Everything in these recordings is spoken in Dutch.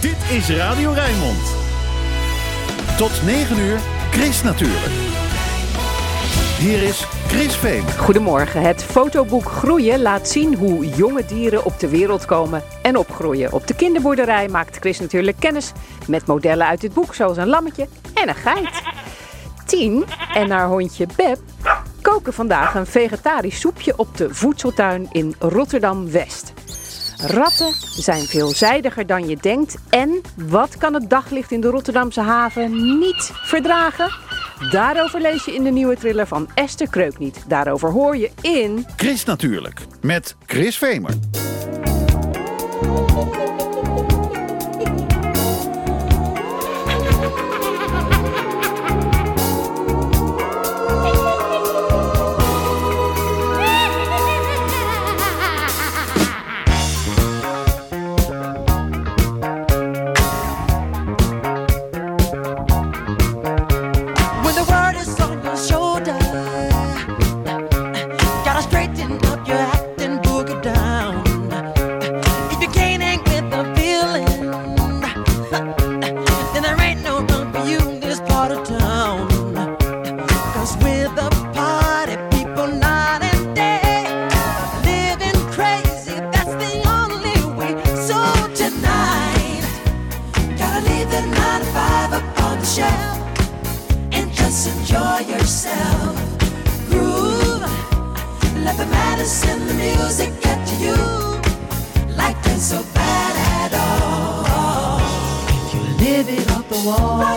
Dit is Radio Rijnmond. Tot 9 uur, Chris natuurlijk. Hier is Chris Veen. Goedemorgen. Het fotoboek Groeien laat zien hoe jonge dieren op de wereld komen en opgroeien. Op de kinderboerderij maakt Chris natuurlijk kennis met modellen uit dit boek, zoals een lammetje en een geit. Tien en haar hondje Beb koken vandaag een vegetarisch soepje op de voedseltuin in Rotterdam-West. Ratten zijn veelzijdiger dan je denkt. En wat kan het daglicht in de Rotterdamse haven niet verdragen? Daarover lees je in de nieuwe thriller van Esther Kreukniet. Daarover hoor je in... Chris natuurlijk, met Chris Vemer. The wall.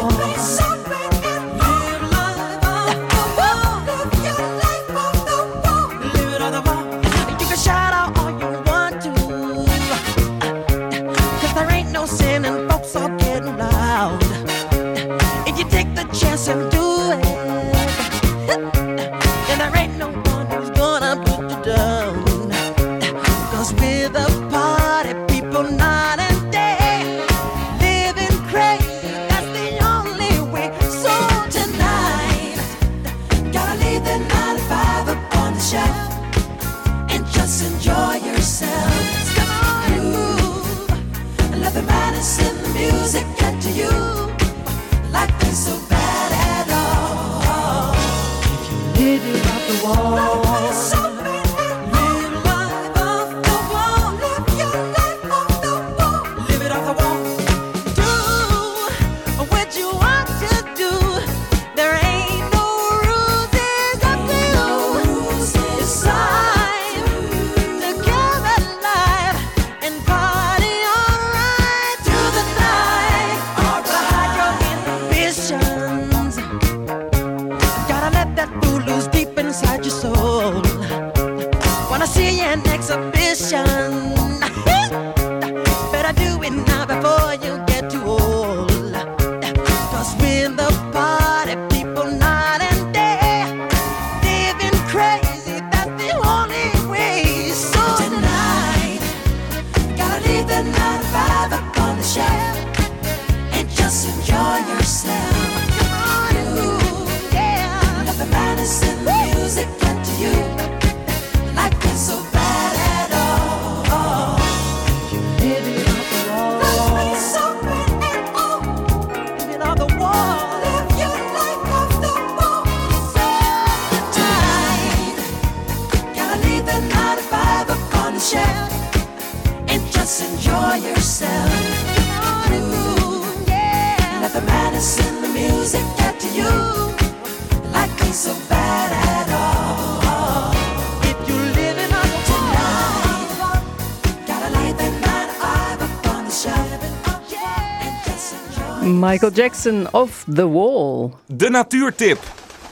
Michael Jackson of The Wall. De natuurtip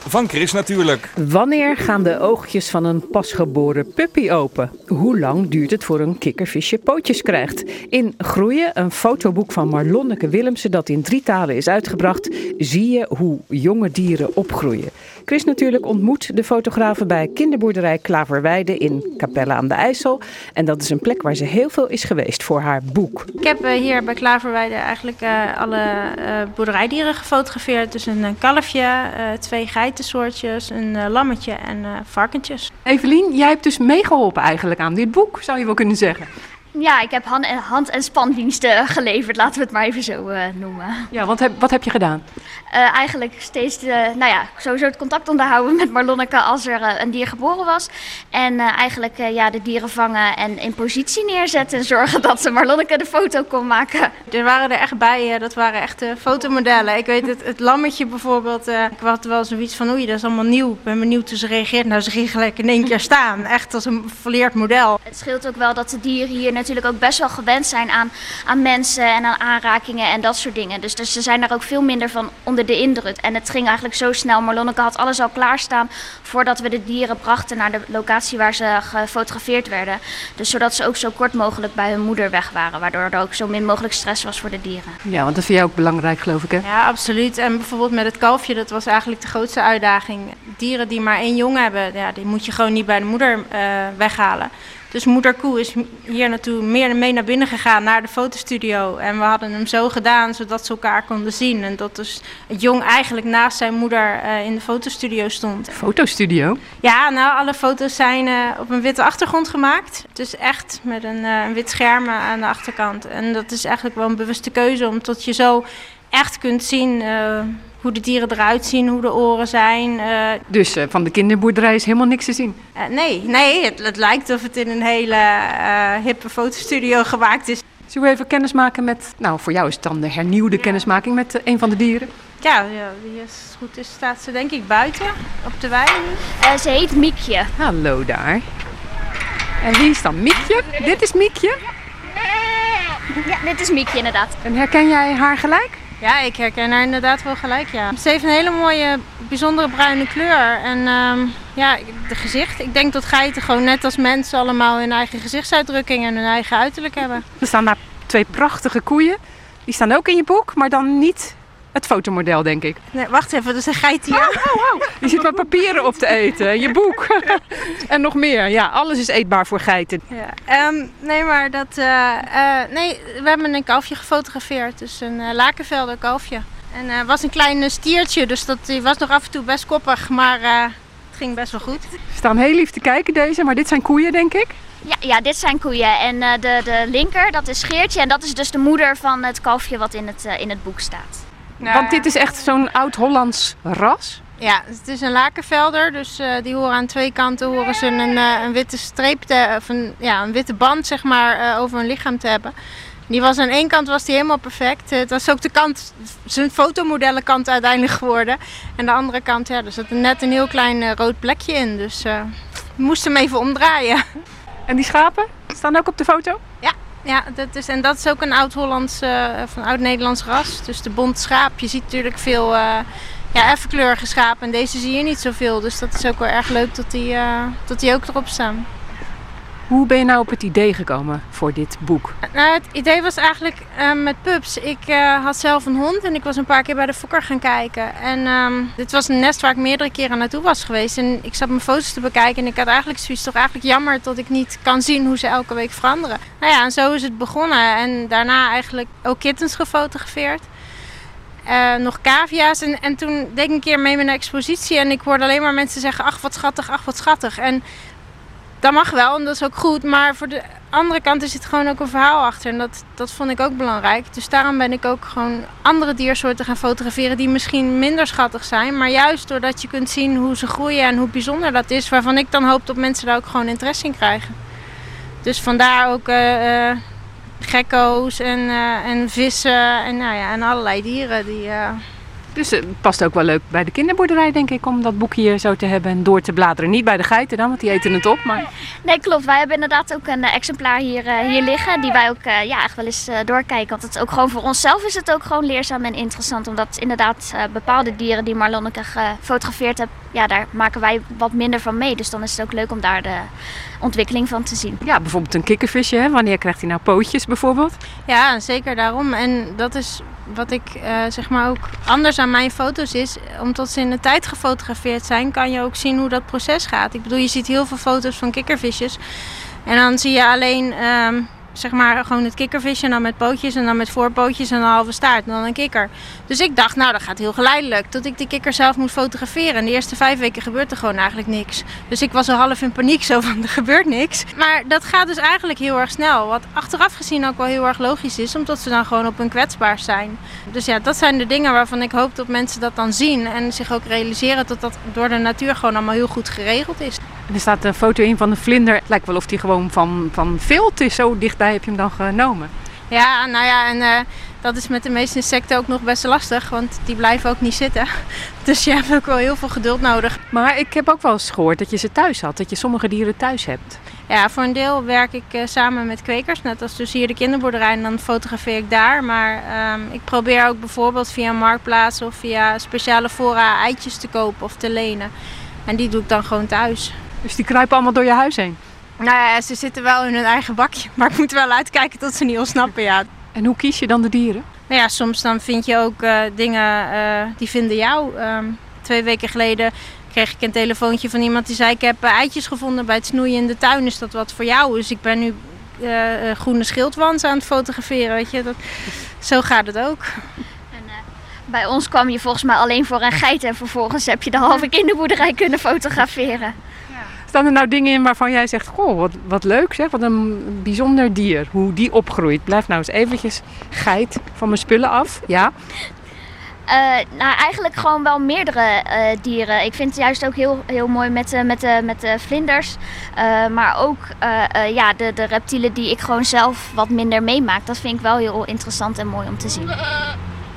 van Chris natuurlijk. Wanneer gaan de oogjes van een pasgeboren puppy open? Hoe lang duurt het voor een kikkervisje pootjes krijgt? In Groeien, een fotoboek van Marlonneke Willemsen dat in drie talen is uitgebracht, zie je hoe jonge dieren opgroeien. Chris natuurlijk ontmoet de fotografen bij kinderboerderij Klaverweide in Capelle aan de IJssel. En dat is een plek waar ze heel veel is geweest voor haar boek. Ik heb eh, hier bij Klaverweide eigenlijk eh, alle eh, boerderijdieren gefotografeerd. Dus een, kalfje, eh, twee geitensoortjes, een lammetje en eh, varkentjes. Evelien, jij hebt dus meegeholpen eigenlijk aan dit boek, zou je wel kunnen zeggen. Ja, ik heb hand- en, hand- en spandiensten geleverd, laten we het maar even zo eh, noemen. Ja, want heb, wat heb je gedaan? Eh, eigenlijk steeds, de, nou ja, sowieso het contact onderhouden met Marlonneke als er eh, een dier geboren was. En eh, eigenlijk ja, de dieren vangen en in positie neerzetten en zorgen dat de Marlonneke de foto kon maken. Er waren er echt bij, dat waren echt fotomodellen. Ik weet het, het lammetje bijvoorbeeld, ik had wel zoiets van oei, dat is allemaal nieuw. Ik ben benieuwd hoe ze reageert. Nou, ze ging gelijk in één keer staan, echt als een volleerd model. Het scheelt ook wel dat de dieren hier natuurlijk ook best wel gewend zijn aan, aan mensen en aan aanrakingen en dat soort dingen. Dus, dus ze zijn daar ook veel minder van onder de indruk. En het ging eigenlijk zo snel. Marlonneke had alles al klaarstaan voordat we de dieren brachten naar de locatie waar ze gefotografeerd werden. Dus zodat ze ook zo kort mogelijk bij hun moeder weg waren. Waardoor er ook zo min mogelijk stress was voor de dieren. Ja, want dat vind jij ook belangrijk, geloof ik, hè? Ja, absoluut. En bijvoorbeeld met het kalfje, dat was eigenlijk de grootste uitdaging. Dieren die maar één jong hebben, ja, die moet je gewoon niet bij de moeder eh, weghalen. Dus moederkoe is hier naartoe meer mee naar binnen gegaan, naar de fotostudio. En we hadden hem zo gedaan, zodat ze elkaar konden zien. En dat dus het jong eigenlijk naast zijn moeder eh, in de fotostudio stond. Fotostudio. Ja, nou, alle foto's zijn eh, op een witte achtergrond gemaakt. Dus echt met een, eh, een wit scherm aan de achterkant. En dat is eigenlijk wel een bewuste keuze, omdat je zo echt kunt zien hoe de dieren eruit zien, hoe de oren zijn. eh, Dus eh, van de kinderboerderij is helemaal niks te zien. eh, nee, nee het, het lijkt of het in een hele eh, hippe fotostudio gemaakt is. Zullen we even kennis maken met, nou voor jou is het dan de hernieuwde kennismaking met een van de dieren. Ja, ja die is, goed is, staat ze denk ik buiten op de wei nu. Ze heet Miekje. Hallo daar. En wie is dan Miekje? Dit is Miekje. Ja, dit is Miekje inderdaad. En herken jij haar gelijk? Ja, ik herken haar inderdaad wel gelijk, ja. Ze heeft een hele mooie, bijzondere bruine kleur. En ehm, ja, de gezicht. Ik denk dat geiten gewoon net als mensen allemaal hun eigen gezichtsuitdrukking en hun eigen uiterlijk hebben. Er staan daar twee prachtige koeien. Die staan ook in je boek, maar dan niet het fotomodel, denk ik. Nee, wacht even, dat is een geit hier. Je zit maar papieren op te eten, je boek. en nog meer. Ja, alles is eetbaar voor geiten. Ja, ehm, nee, maar dat. eh, eh, nee, we hebben een kalfje gefotografeerd. Dus een eh, lakenvelder kalfje. En het was een klein stiertje, dus dat, die was nog af en toe best koppig. Maar eh, het ging best wel goed. Ze staan heel lief te kijken deze, maar dit zijn koeien, denk ik. Ja, ja, dit zijn koeien. En eh, de, de linker, dat is Geertje. En dat is dus de moeder van het kalfje wat in het, in het boek staat. Want dit is echt zo'n oud-Hollands ras. Ja, het is een lakenvelder, dus eh, die horen aan twee kanten horen ze een, eh, een witte streep, te, of een, ja, een witte band zeg maar, eh, over hun lichaam te hebben. Die was aan één kant was die helemaal perfect. Het was ook de kant, zijn fotomodellenkant uiteindelijk geworden. En de andere kant, ja, er zat net een heel klein rood plekje in. Dus we moesten hem even omdraaien. En die schapen staan ook op de foto? Ja, dat is, en dat is ook een oud-Hollands, eh, of een oud-Nederlands ras. Dus de bont schaap. Je ziet natuurlijk veel eh ja, effenkleurige schapen. En deze zie je niet zoveel. Dus dat is ook wel erg leuk dat die, eh, dat die ook erop staan. Hoe ben je nou op het idee gekomen voor dit boek? Nou, het idee was eigenlijk eh, met pups. Ik eh, had zelf een hond en ik was een paar keer bij de fokker gaan kijken. En ehm, dit was een nest waar ik meerdere keren naartoe was geweest. En ik zat mijn foto's te bekijken en ik had eigenlijk zoiets toch eigenlijk jammer dat ik niet kan zien hoe ze elke week veranderen. Nou ja, en zo is het begonnen. En daarna eigenlijk ook kittens gefotografeerd. Eh, nog cavia's. En, en toen deed ik een keer mee met een expositie en ik hoorde alleen maar mensen zeggen: Ach, wat schattig, ach, wat schattig. En dat mag wel en dat is ook goed. Maar voor de andere kant er zit gewoon ook een verhaal achter. En dat, dat vond ik ook belangrijk. Dus daarom ben ik ook gewoon andere diersoorten gaan fotograferen die misschien minder schattig zijn. Maar juist doordat je kunt zien hoe ze groeien en hoe bijzonder dat is. Waarvan ik dan hoop dat mensen daar ook gewoon interesse in krijgen. Dus vandaar ook eh, gekko's en, eh, en vissen en, nou ja, en allerlei dieren. Die, Dus het past ook wel leuk bij de kinderboerderij, denk ik, om dat boek hier zo te hebben en door te bladeren. Niet bij de geiten dan, want die eten het op. Maar Nee, klopt. Wij hebben inderdaad ook een eh, exemplaar hier, eh, hier liggen. Die wij ook eh, ja, echt wel eens doorkijken. Want het is ook gewoon voor onszelf is het ook gewoon leerzaam en interessant. Omdat inderdaad bepaalde dieren die Marlonneke gefotografeerd heeft. Ja, daar maken wij wat minder van mee. Dus dan is het ook leuk om daar de ontwikkeling van te zien. ja, bijvoorbeeld een kikkervisje. Hè? Wanneer krijgt hij nou pootjes bijvoorbeeld? Ja, zeker daarom. En dat is wat ik eh, zeg maar ook anders aan mijn foto's is. Omdat ze in de tijd gefotografeerd zijn, kan je ook zien hoe dat proces gaat. Ik bedoel, je ziet heel veel foto's van kikkervisjes. En dan zie je alleen ehm, zeg maar gewoon het kikkervisje en dan met pootjes en dan met voorpootjes en een halve staart en dan een kikker. Dus ik dacht, nou dat gaat heel geleidelijk. Tot ik die kikker zelf moest fotograferen. En de eerste vijf weken gebeurt er gewoon eigenlijk niks. Dus ik was al half in paniek zo van er gebeurt niks. Maar dat gaat dus eigenlijk heel erg snel. Wat achteraf gezien ook wel heel erg logisch is. Omdat ze dan gewoon op hun kwetsbaar zijn. Dus ja, dat zijn de dingen waarvan ik hoop dat mensen dat dan zien. En zich ook realiseren dat dat door de natuur gewoon allemaal heel goed geregeld is. En er staat een foto in van de vlinder. Het lijkt wel of die gewoon van, van vilt is. Zo dichtbij heb je hem dan genomen. Ja, nou ja, en eh, dat is met de meeste insecten ook nog best lastig, want die blijven ook niet zitten. Dus je hebt ook wel heel veel geduld nodig. Maar ik heb ook wel eens gehoord dat je ze thuis had. Dat je sommige dieren thuis hebt. Ja, voor een deel werk ik eh, samen met kwekers, net als dus hier de kinderboerderij, en dan fotografeer ik daar. Maar ehm, ik probeer ook bijvoorbeeld via Marktplaats of via speciale fora eitjes te kopen of te lenen. En die doe ik dan gewoon thuis. Dus die kruipen allemaal door je huis heen. Nou ja, ze zitten wel in hun eigen bakje, maar ik moet wel uitkijken tot ze niet ontsnappen, ja. En hoe kies je dan de dieren? Nou ja, soms dan vind je ook eh, dingen eh, die vinden jou. Ehm, twee weken geleden kreeg ik een telefoontje van iemand die zei... ik heb eh, eitjes gevonden bij het snoeien in de tuin. Is dat wat voor jou? Dus ik ben nu groene schildwans aan het fotograferen. Weet je? Dat, zo gaat het ook. En, eh, bij ons kwam je volgens mij alleen voor een geit en vervolgens heb je de halve kinderboerderij kunnen fotograferen. Staan er nou dingen in waarvan jij zegt... Goh, wat, wat leuk zeg, wat een bijzonder dier. Hoe die opgroeit. Blijf nou eens eventjes geit van mijn spullen af. Ja, Eh, nou, eigenlijk gewoon wel meerdere eh, dieren. Ik vind het juist ook heel, heel mooi met, de met, met de vlinders. Eh, maar ook eh, eh, ja, de, de reptielen die ik gewoon zelf wat minder meemaak. Dat vind ik wel heel interessant en mooi om te zien.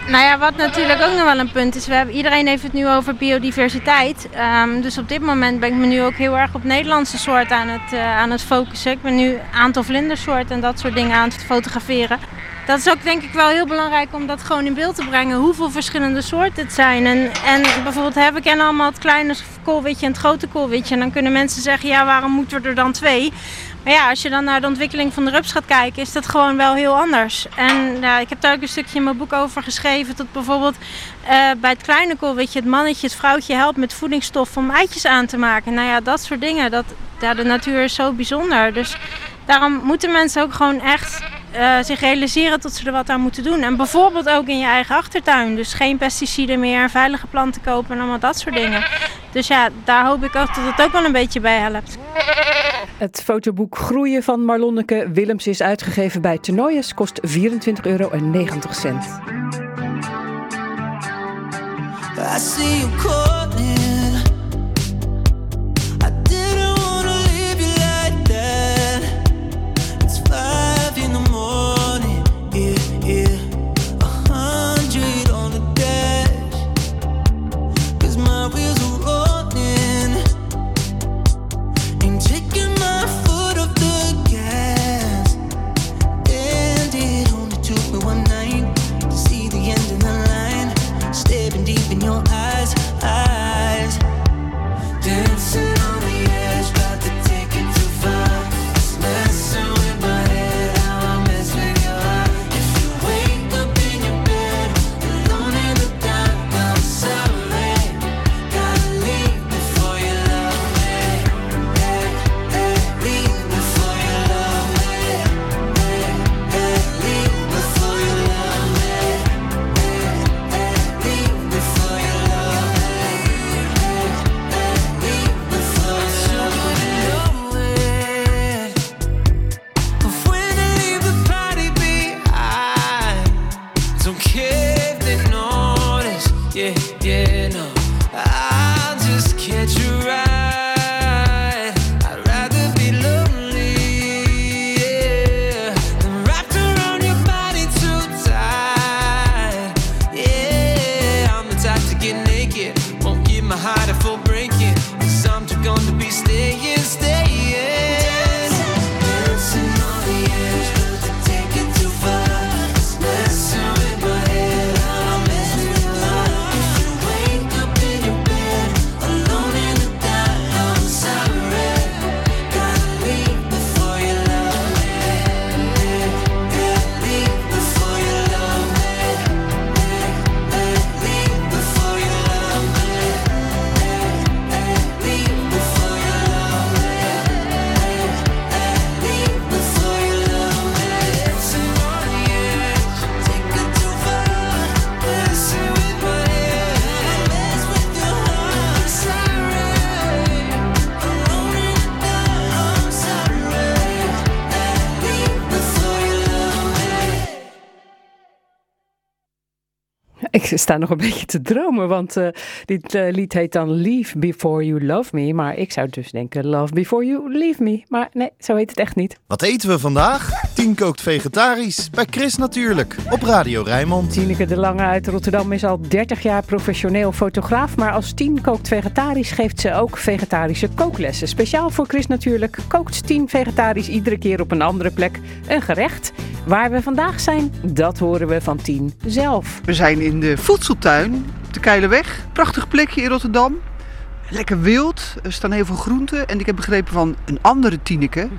Nou ja, wat natuurlijk ook nog wel een punt is, we hebben, iedereen heeft het nu over biodiversiteit. Ehm, dus op dit moment ben ik me nu ook heel erg op Nederlandse soorten aan het, eh, aan het focussen. Ik ben nu een aantal vlindersoorten en dat soort dingen aan het fotograferen. Dat is ook denk ik wel heel belangrijk om dat gewoon in beeld te brengen, hoeveel verschillende soorten het zijn. En, en bijvoorbeeld hè, we kennen allemaal het kleine koolwitje en het grote koolwitje. En dan kunnen mensen zeggen, ja waarom moeten er dan twee? Maar ja, als je dan naar de ontwikkeling van de rups gaat kijken, is dat gewoon wel heel anders. En ja, ik heb daar ook een stukje in mijn boek over geschreven. Dat bijvoorbeeld eh, bij het kleine koolwitje het mannetje het vrouwtje helpt met voedingsstof om eitjes aan te maken. Nou ja, dat soort dingen. Dat, ja, de natuur is zo bijzonder. Dus daarom moeten mensen ook gewoon echt eh, zich realiseren dat ze er wat aan moeten doen. En bijvoorbeeld ook in je eigen achtertuin. Dus geen pesticiden meer, veilige planten kopen en allemaal dat soort dingen. Dus ja, daar hoop ik ook dat het ook wel een beetje bij helpt. Het fotoboek Groeien van Marlonneke Willems is uitgegeven bij Toernooiers. Kost 24,90 euro. I see you calling. Ik sta nog een beetje te dromen, want eh, dit eh, lied heet dan Leave Before You Love Me. Maar ik zou dus denken Love Before You Leave Me. Maar nee, zo heet het echt niet. Wat eten we vandaag? Tien kookt vegetarisch. Bij Chris natuurlijk. Op Radio Rijnmond. Tineke de Lange uit Rotterdam is al 30 jaar professioneel fotograaf. Maar als Tien kookt vegetarisch geeft ze ook vegetarische kooklessen. Speciaal voor Chris natuurlijk kookt Tien vegetarisch iedere keer op een andere plek een gerecht. Waar we vandaag zijn, dat horen we van Tien zelf. We zijn in de voedseltuin op de Keilerweg. Prachtig plekje in Rotterdam. Lekker wild. Er staan heel veel groenten. En ik heb begrepen van een andere Tineke...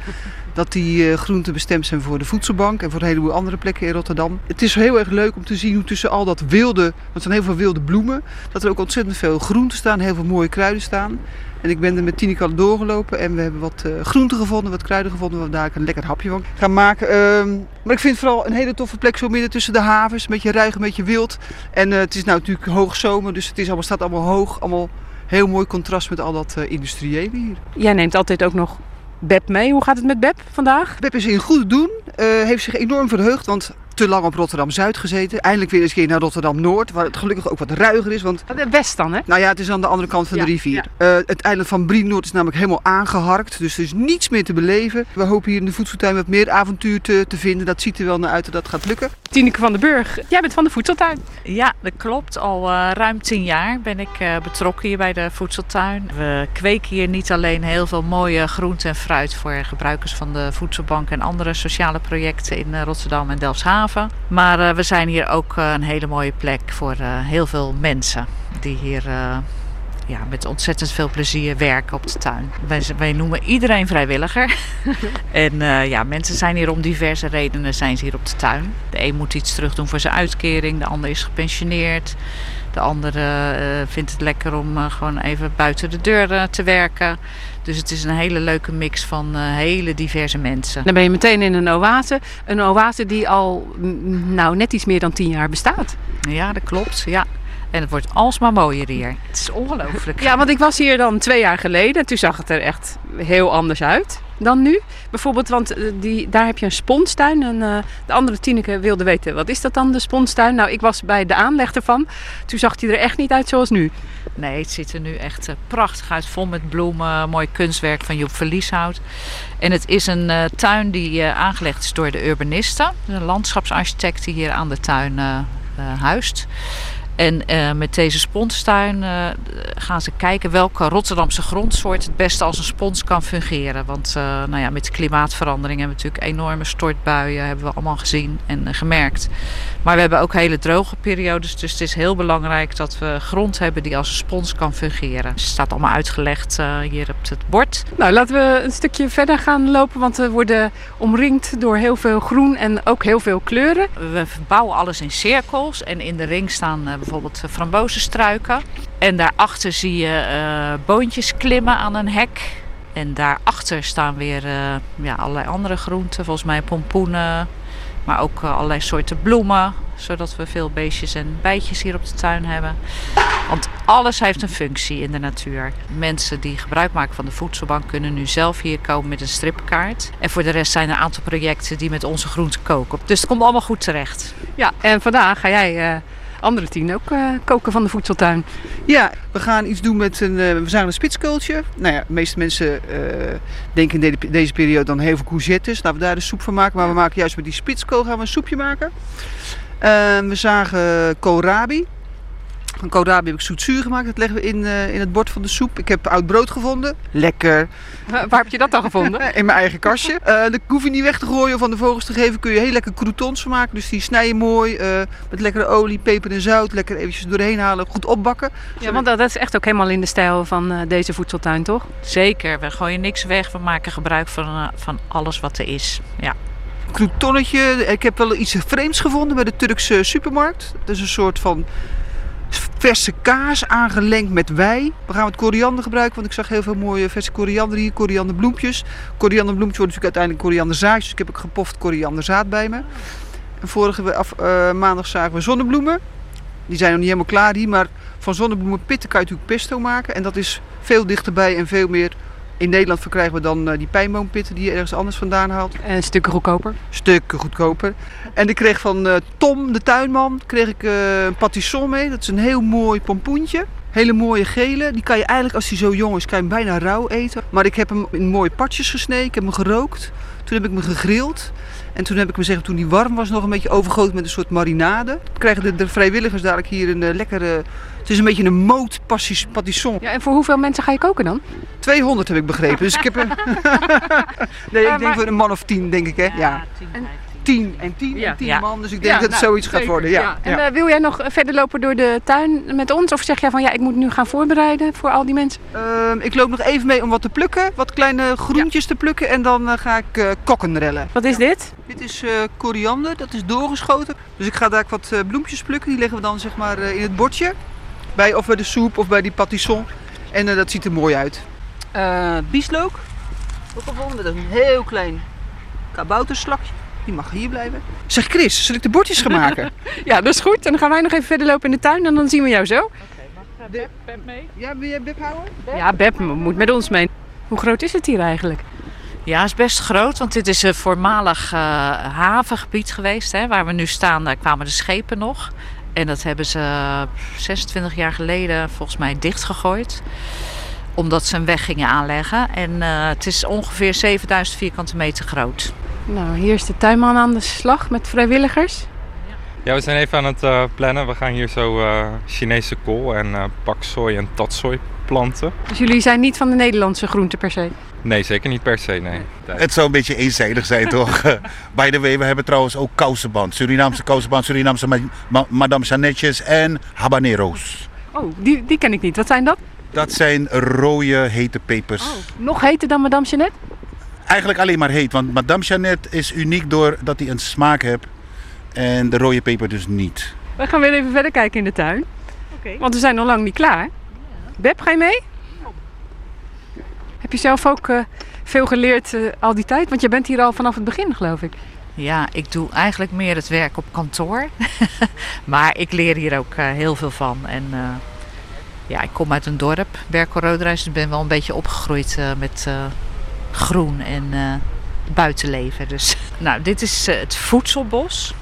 dat die eh, groenten bestemd zijn voor de voedselbank... en voor een heleboel andere plekken in Rotterdam. Het is heel erg leuk om te zien hoe tussen al dat wilde... want er zijn heel veel wilde bloemen... dat er ook ontzettend veel groenten staan, heel veel mooie kruiden staan... En ik ben er met Tineke al doorgelopen en we hebben wat eh, groenten gevonden, wat kruiden gevonden, waar we daar een lekker hapje van gaan maken. Ehm, maar ik vind het vooral een hele toffe plek zo midden tussen de havens, een beetje ruig, een beetje wild. En eh, het is nou natuurlijk hoogzomer, dus het is allemaal, staat allemaal hoog, allemaal heel mooi contrast met al dat eh, industriële hier. Jij neemt altijd ook nog Beb mee. Hoe gaat het met Beb vandaag? Beb is in goed doen, eh, heeft zich enorm verheugd, want te lang op Rotterdam-Zuid gezeten. Eindelijk weer eens een keer naar Rotterdam-Noord, waar het gelukkig ook wat ruiger is. Want West dan, hè? Nou ja, het is aan de andere kant van Ja, de rivier. Eh, het eiland van Brienoord is namelijk helemaal aangeharkt. Dus er is niets meer te beleven. We hopen hier in de voedseltuin wat meer avontuur te, te vinden. Dat ziet er wel naar uit dat dat gaat lukken. Tineke van den Burg, jij bent van de voedseltuin. Ja, dat klopt. Al eh, ruim tien jaar ben ik eh, betrokken hier bij de voedseltuin. We kweken hier niet alleen heel veel mooie groente en fruit voor gebruikers van de voedselbank en andere sociale projecten in eh, Rotterdam en Delfshaven. Maar eh, we zijn hier ook eh, een hele mooie plek voor eh, heel veel mensen die hier ja, met ontzettend veel plezier werken op de tuin. Wij, wij noemen iedereen vrijwilliger. en ja, mensen zijn hier om diverse redenen zijn ze hier op de tuin. De een moet iets terug doen voor zijn uitkering, de ander is gepensioneerd. De andere eh, vindt het lekker om eh, gewoon even buiten de deur eh, te werken. Dus het is een hele leuke mix van eh, hele diverse mensen. Dan ben je meteen in een oase. Een oase die al nou, net iets meer dan tien jaar bestaat. Ja, dat klopt. Ja. En het wordt alsmaar mooier hier. Het is ongelooflijk. Ja, want ik was hier dan twee jaar geleden. En toen zag het er echt heel anders uit dan nu. Bijvoorbeeld, want eh, die, daar heb je een sponstuin. En eh, de andere Tineke wilde weten, wat is dat dan, de sponstuin? Nou, ik was bij de aanleg ervan. Toen zag hij er echt niet uit zoals nu. Nee, het ziet er nu echt eh, prachtig uit. Vol met bloemen, mooi kunstwerk van Joep Verlieshout. En het is een tuin die aangelegd is door de urbanisten. Een landschapsarchitect die hier aan de tuin huist. En eh, met deze sponstuin eh, gaan ze kijken welke Rotterdamse grondsoort het beste als een spons kan fungeren. Want eh, nou ja, met de klimaatverandering hebben we natuurlijk enorme stortbuien, hebben we allemaal gezien en gemerkt. Maar we hebben ook hele droge periodes, dus het is heel belangrijk dat we grond hebben die als een spons kan fungeren. Het staat allemaal uitgelegd hier op het bord. Nou, laten we een stukje verder gaan lopen. Want we worden omringd door heel veel groen en ook heel veel kleuren. We bouwen alles in cirkels en in de ring staan bijvoorbeeld eh, frambozenstruiken. En daarachter zie je eh, boontjes klimmen aan een hek. En daarachter staan weer eh, ja, allerlei andere groenten, volgens mij pompoenen, maar ook allerlei soorten bloemen. Zodat we veel beestjes en bijtjes hier op de tuin hebben. Want alles heeft een functie in de natuur. Mensen die gebruik maken van de voedselbank kunnen nu zelf hier komen met een stripkaart. En voor de rest zijn er een aantal projecten die met onze groenten koken. Dus het komt allemaal goed terecht. Ja, en vandaag ga jij, andere tien, ook eh, koken van de voedseltuin. Ja, we gaan iets doen met een, eh, we zagen een spitskeultje. Nou ja, de meeste mensen eh, denken in de- deze periode dan heel veel courgettes. Laten we daar een soep van maken. Maar we maken juist met die spitskool gaan we een soepje maken. Eh, we zagen koolrabi. Van koolrabi heb ik zoetzuur gemaakt. Dat leggen we in, eh, in het bord van de soep. Ik heb oud brood gevonden. Lekker. Waar heb je dat dan gevonden? In mijn eigen kastje. Eh dat hoef je niet weg te gooien of aan de vogels te geven. Kun je heel lekker croutons van maken. Dus die snij je mooi eh, met lekkere olie, peper en zout. Lekker eventjes doorheen halen. Goed opbakken. Ja, want dat dat is echt ook helemaal in de stijl van eh, deze voedseltuin, toch? Zeker, we gooien niks weg. We maken gebruik van, van alles wat er is. Ja. croutonnetje. Ik heb wel iets vreemds gevonden bij de Turkse supermarkt. Dat is een soort van verse kaas aangelengd met wei. We gaan wat koriander gebruiken, want ik zag heel veel mooie verse koriander hier. Korianderbloempjes. Korianderbloempjes worden natuurlijk uiteindelijk korianderzaadjes. Dus ik heb ook gepoft korianderzaad bij me. En vorige eh, maandag zagen we zonnebloemen. Die zijn nog niet helemaal klaar hier, maar van zonnebloemenpitten kan je natuurlijk pesto maken. En dat is veel dichterbij en veel meer In Nederland verkrijgen we dan eh, die pijnboompitten die je ergens anders vandaan haalt. En stukken goedkoper. Stukken goedkoper. En ik kreeg van eh, Tom, de tuinman, kreeg ik eh, een patisson mee. Dat is een heel mooi pompoentje. Hele mooie gele. Die kan je eigenlijk, als hij zo jong is, kan je hem bijna rauw eten. Maar ik heb hem in mooie partjes gesneden. Ik heb hem gerookt. Toen heb ik hem gegrild. En toen heb ik hem zeggen, toen hij warm was, nog een beetje overgoten met een soort marinade. Krijgen de, de vrijwilligers dadelijk hier een eh, lekkere... Het is een beetje een moot patisson. Ja, en voor hoeveel mensen ga je koken dan? 200 heb ik begrepen. Dus ik heb een... nee, ik denk maar- voor een man of 10, denk ik, hè? Ja. 10 en 10 Ja. en 10 Ja. man. Dus ik denk Ja, dat het nou, zoiets gaat worden. Ja. En ja. eh, wil jij nog verder lopen door de tuin met ons? Of zeg jij van ja, ik moet nu gaan voorbereiden voor al die mensen? Ehm, ik loop nog even mee om wat te plukken. Wat kleine groentjes te plukken. En dan eh, ga ik eh kokken rellen. Wat is dit? Dit is eh, koriander. Dat is doorgeschoten. Dus ik ga daar wat eh, bloempjes plukken. Die leggen we dan zeg maar eh, in het bordje. Bij, of bij de soep of bij die patisson. En eh, dat ziet er mooi uit. Eh bieslook. Ook gevonden. Dat is een heel klein kabouterslakje. Die mag hier blijven. Zeg Chris, zal ik de bordjes gaan maken? Ja, dat is goed. En dan gaan wij nog even verder lopen in de tuin en dan zien we jou zo. Ja, wil jij Beb houden? Ja, Beb moet met ons mee. Hoe groot is het hier eigenlijk? Ja, is best groot, want dit is een voormalig eh, havengebied geweest. Hè, waar we nu staan, daar kwamen de schepen nog. En dat hebben ze 26 jaar geleden volgens mij dichtgegooid. Omdat ze een weg gingen aanleggen. En eh, het is ongeveer 7000 vierkante meter groot. Nou, hier is de tuinman aan de slag met vrijwilligers. Ja, we zijn even aan het eh, plannen. We gaan hier zo eh, Chinese kool en eh paksoi en tatsoi planten. Dus jullie zijn niet van de Nederlandse groenten per se? Nee, zeker niet per se, nee. Het zou een beetje eenzijdig zijn, toch? By the way, we hebben trouwens ook kousenband. Surinaamse kousenband, Surinaamse ma- ma- Madame Chanetjes en habanero's. Oh, die, die ken ik niet. Wat zijn dat? Dat zijn rode hete pepers. Nog heter dan Madame Jeannette? Eigenlijk alleen maar heet, want Madame Chanette is uniek doordat hij een smaak heeft. En de rode peper dus niet. We gaan weer even verder kijken in de tuin. Want we zijn nog lang niet klaar. Beb, ga je mee? Heb je zelf ook eh, veel geleerd eh, al die tijd? Want je bent hier al vanaf het begin, geloof ik. Ja, ik doe eigenlijk meer het werk op kantoor. maar ik leer hier ook eh, heel veel van. En eh, ja, ik kom uit een dorp, Berkel Roodreis. Dus ik ben wel een beetje opgegroeid eh, met eh, groen en eh, buitenleven. Dus, nou, dit is eh, het voedselbos.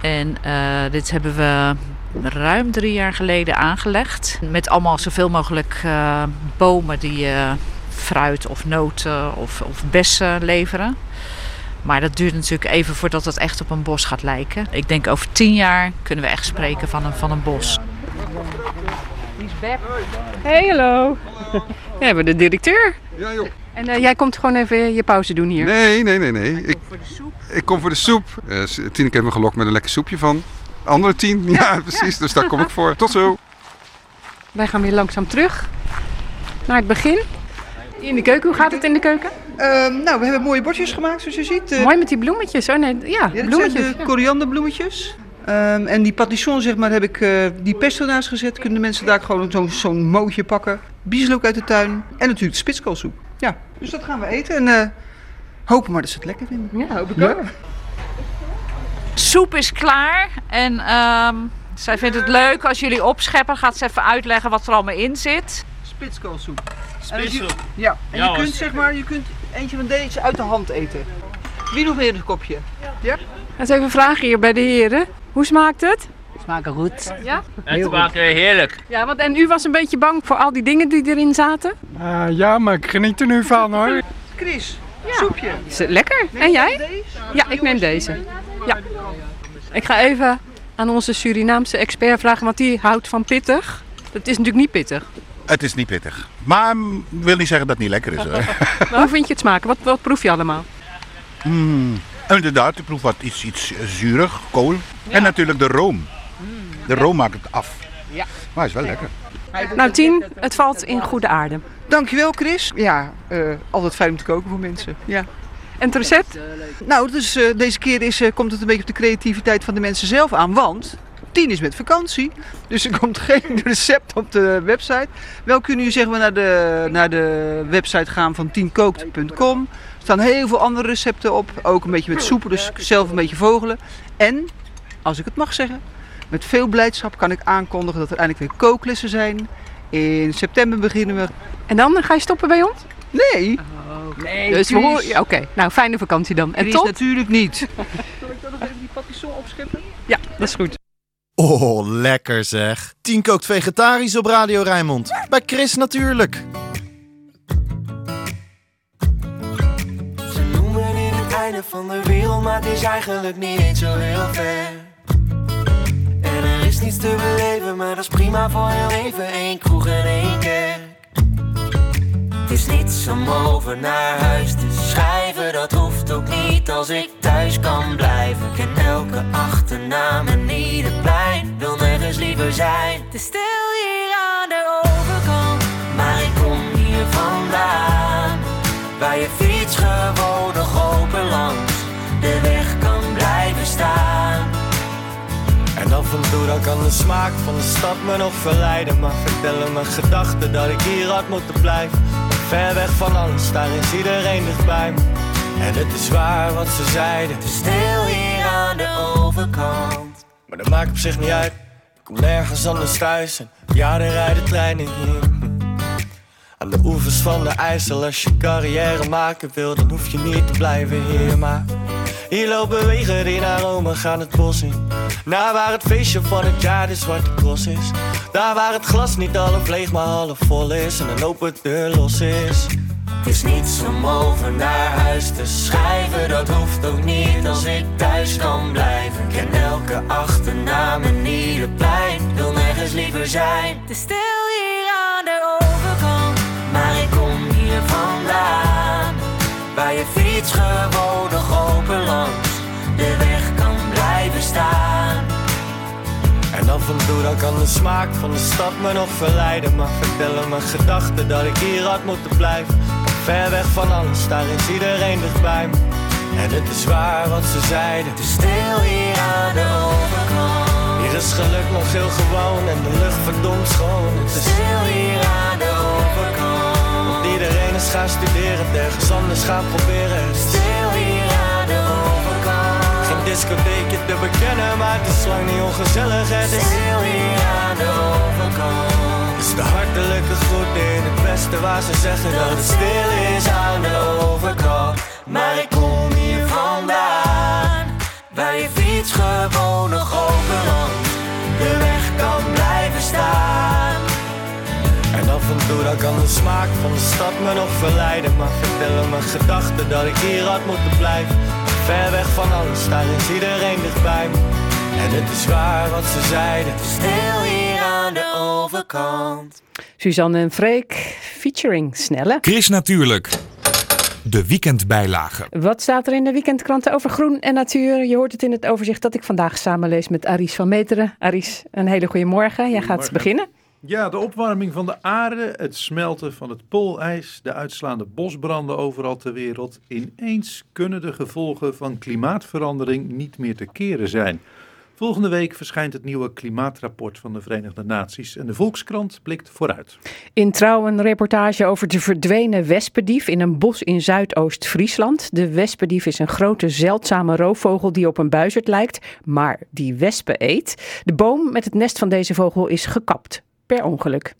En eh, dit hebben we ruim drie jaar geleden aangelegd. Met allemaal zoveel mogelijk eh, bomen die eh, fruit of noten of, of bessen leveren. Maar dat duurt natuurlijk even voordat het echt op een bos gaat lijken. Ik denk over tien jaar kunnen we echt spreken van een, van een bos. Hey, hallo. Ja, we hebben de directeur. Ja, joh. En eh, jij komt gewoon even je pauze doen hier. Nee, nee, nee, nee. Ik, ik kom voor de soep. Eh, Tineke heeft me gelokt met een lekker soepje van. Andere tien, ja, precies. Dus daar kom ik voor. Tot zo. Wij gaan weer langzaam terug naar het begin. In de keuken, hoe gaat het in de keuken? Ehm, nou, we hebben mooie bordjes gemaakt, zoals je ziet. Eh, Mooi met die bloemetjes. Oh nee, ja, bloemetjes. zijn de ja. korianderbloemetjes. Ehm, en die patisson, zeg maar, heb ik eh, die pesto naast gezet. Kunnen de mensen daar gewoon zo'n zo'n mootje pakken. Bieslook uit de tuin. En natuurlijk de spitskoolsoep. Ja, dus dat gaan we eten. En eh, hopen maar dat ze het lekker vinden. Ja, hoop ik Ja. ook. Soep is klaar. En ehm, zij vindt het leuk als jullie opscheppen. Gaat ze even uitleggen wat er allemaal in zit. Spitskoolsoep. Spitskool. Ja, en je kunt zeg maar, je kunt eentje van deze uit de hand eten. Wie nog weer een kopje? Ja? Eens even vragen hier bij de heren. Hoe smaakt het? Smaken goed. Ja? Het smaakt eh, heerlijk. Ja, want en u was een beetje bang voor al die dingen die erin zaten? Ah, ja, maar ik geniet er nu van hoor. Chris, soepje. Is het lekker? En jij? Ja, ik neem deze. Ja. Ik ga even aan onze Surinaamse expert vragen, want die houdt van pittig. Dat is natuurlijk niet pittig. Het is niet pittig. Maar wil niet zeggen dat het niet lekker is hoor. Maar hoe vind je het smaken? Wat, wat proef je allemaal? Mm, inderdaad, ik proef wat iets, iets eh, zuurig, kool. En natuurlijk de room. De room maakt het af. Ja. Maar is wel lekker. Nou, Tien, het valt in goede aarde. Dankjewel Chris. Ja, eh, altijd fijn om te koken voor mensen. Ja. En het recept? Nou, dus eh, deze keer is, eh, komt het een beetje op de creativiteit van de mensen zelf aan. Want Tien is met vakantie. Dus er komt geen recept op de website. Wel kunnen jullie zeg maar naar de, naar de website gaan van tienkookt.com. Er staan heel veel andere recepten op. Ook een beetje met soepen, dus zelf een beetje vogelen. En, als ik het mag zeggen, met veel blijdschap kan ik aankondigen dat er eindelijk weer kooklessen zijn. In september beginnen we. En dan ga je stoppen bij ons? Nee. Nee, dus we horen... ja, Oké, nou fijne vakantie dan. En tot? natuurlijk niet. Zal ik dan nog even die patisson opscheppen? Ja, dat is goed. Oh, lekker zeg. Tien kookt vegetarisch op Radio Rijnmond. Bij Chris natuurlijk. Ze noemen dit het einde van de wereld, maar het is eigenlijk niet eens zo heel ver. Is niets te beleven, maar dat is prima voor heel even. Eén kroeg en één kerk. Het is niets om over naar huis te schrijven, dat hoeft ook niet als ik thuis kan blijven. Ik ken elke achternaam en ieder plein, wil nergens liever zijn. Is stil hier aan de overkant, maar ik kom hier vandaan. Waar je fiets gewoon af en toe dan kan de smaak van de stad me nog verleiden. Maar vertellen mijn gedachten dat ik hier had moeten blijven. Ver weg van alles, daar is iedereen dichtbij me. En het is waar wat ze zeiden. Het is stil hier aan de overkant. Maar dat maakt op zich niet uit. Ik kom nergens anders thuis. En ja, er rijden treinen hier. Aan de oevers van de IJssel, als je carrière maken wil, dan hoef je niet te blijven hier. Maar hier lopen wegen naar Rome gaan het bos in. Naar waar het feestje van het jaar de zwarte cross is. Daar waar het glas niet half leeg, maar half vol is. En een open deur los is. Het is niets om over naar huis te schrijven. Dat hoeft ook niet als ik thuis kan blijven. Ik ken elke achternaam en ieder plein. Wil nergens liever zijn. Is stil hier aan de overkant. Maar ik kom hier vandaan. Waar je fiets gewoon En af en toe dan kan de smaak van de stad me nog verleiden. Maar vertellen mijn gedachten dat ik hier had moeten blijven. Ver weg van alles, daar is iedereen dichtbij me. En het is waar wat ze zeiden. Het is stil hier aan de overkant. Hier is geluk nog heel gewoon en de lucht verdomd schoon. Het is stil hier aan de overkant. Want iedereen is gaan studeren, ergens anders gaan proberen. Discotheekje te bekennen, maar het is lang niet ongezellig. Het is stil hier aan de overkant. Dus de hartelijke groeten in het westen waar ze zeggen dat het stil is aan de overkant. Maar ik kom hier vandaan, waar je fiets gewoon nog open langs de weg kan blijven staan. En af en toe dan kan de smaak van de stad me nog verleiden. Maar vertellen mijn gedachten dat ik hier had moeten blijven. Ver weg van alles, daar is iedereen dichtbij me. En het is waar wat ze zeiden. Stil hier aan de overkant. Suzanne en Freek, featuring Snelle. Chris natuurlijk. De weekendbijlage. Wat staat er in de weekendkranten over groen en natuur? Je hoort het in het overzicht dat ik vandaag samenlees met Aries van Meteren. Aries, een hele goede morgen. Jij gaat beginnen. Ja, de opwarming van de aarde, het smelten van het poolijs, de uitslaande bosbranden overal ter wereld. Ineens kunnen de gevolgen van klimaatverandering niet meer te keren zijn. Volgende week verschijnt het nieuwe klimaatrapport van de Verenigde Naties en de Volkskrant blikt vooruit. In Trouw een reportage over de verdwenen wespendief in een bos in Zuidoost-Friesland. De wespendief is een grote zeldzame roofvogel die op een buizerd lijkt, maar die wespen eet. De boom met het nest van deze vogel is gekapt, per ongeluk.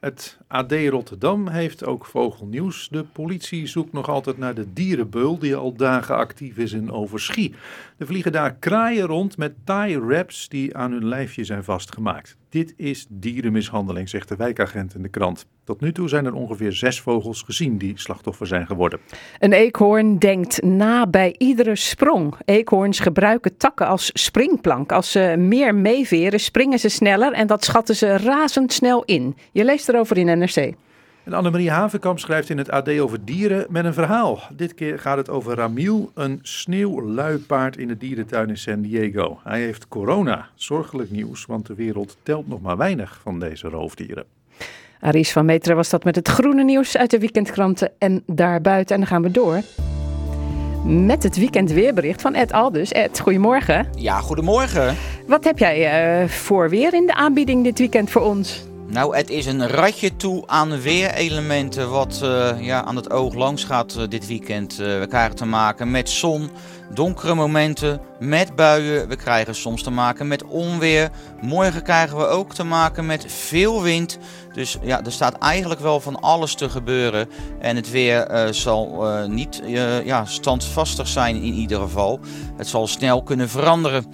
Het AD Rotterdam heeft ook vogelnieuws. De politie zoekt nog altijd naar de dierenbeul die al dagen actief is in Overschie. Er vliegen daar kraaien rond met tie wraps die aan hun lijfje zijn vastgemaakt. Dit is dierenmishandeling, zegt de wijkagent in de krant. Tot nu toe zijn er ongeveer zes vogels gezien die slachtoffer zijn geworden. Een eekhoorn denkt na bij iedere sprong. Eekhoorns gebruiken takken als springplank. Als ze meer meeveren, springen ze sneller en dat schatten ze razendsnel in. Je leest erover in NRC. En Annemarie Havenkamp schrijft in het AD over dieren met een verhaal. Dit keer gaat het over Ramiel, een sneeuwluipaard in de dierentuin in San Diego. Hij heeft corona. Zorgelijk nieuws, want de wereld telt nog maar weinig van deze roofdieren. Aries van Meteren was dat met het groene nieuws uit de weekendkranten en daarbuiten. En dan gaan we door met het weekendweerbericht van Ed Aldus. Ed, goedemorgen. Ja, goedemorgen. Wat heb jij eh, voor weer in de aanbieding dit weekend voor ons? Nou, het is een ratje toe aan weerelementen wat eh, ja, aan het oog langs gaat eh, dit weekend. Eh, we krijgen te maken met zon, donkere momenten, met buien. We krijgen soms te maken met onweer. Morgen krijgen we ook te maken met veel wind. Dus ja, er staat eigenlijk wel van alles te gebeuren. En het weer zal niet ja, standvastig zijn in ieder geval. Het zal snel kunnen veranderen.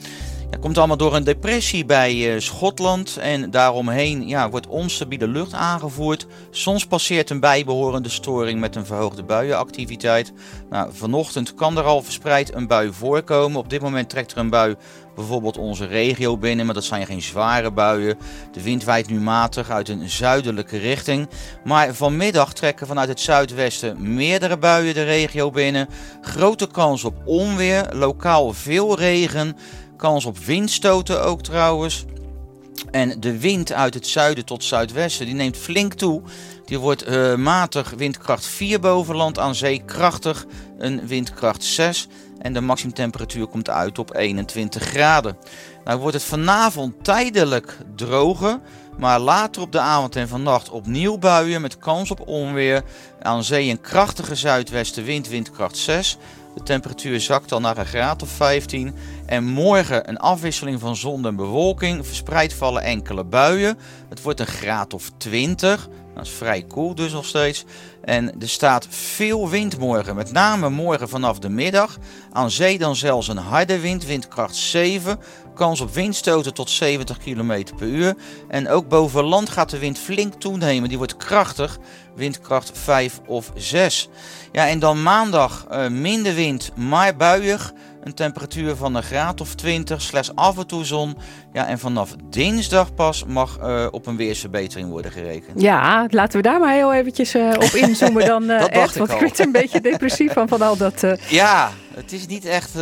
Het komt allemaal door een depressie bij eh, Schotland en daaromheen ja, wordt onstabiele lucht aangevoerd. Soms passeert een bijbehorende storing met een verhoogde buienactiviteit. Nou, vanochtend kan er al verspreid een bui voorkomen. Op dit moment trekt er een bui bijvoorbeeld onze regio binnen, maar dat zijn geen zware buien. De wind waait nu matig uit een zuidelijke richting. Maar vanmiddag trekken vanuit het zuidwesten meerdere buien de regio binnen. Grote kans op onweer, lokaal veel regen. Kans op windstoten ook trouwens. En de wind uit het zuiden tot zuidwesten die neemt flink toe. Die wordt eh, matig windkracht 4 boven land aan zee krachtig een windkracht 6. En de maximumtemperatuur komt uit op 21 graden. Nou wordt het vanavond tijdelijk droger. Maar later op de avond en vannacht opnieuw buien met kans op onweer. Aan zee een krachtige zuidwestenwind, windkracht 6. De temperatuur zakt dan naar een graad of 15. En morgen een afwisseling van zon en bewolking. Verspreid vallen enkele buien. Het wordt een graad of 20. Dat is vrij koel dus nog steeds. En er staat veel wind morgen. Met name morgen vanaf de middag. Aan zee dan zelfs een harde wind, windkracht 7. Kans op windstoten tot 70 km per uur. En ook boven land gaat de wind flink toenemen. Die wordt krachtig, windkracht 5 of 6. Ja, en dan maandag eh, minder wind, maar buiig. Een temperatuur van een graad of 20, slechts af en toe zon. Ja, en vanaf dinsdag pas mag eh, op een weersverbetering worden gerekend. Ja, laten we daar maar heel eventjes eh, op inzoomen dan, eh, Dat dacht Ed. ik Want ik al. werd een beetje depressief van, van al dat... Ja, het is niet echt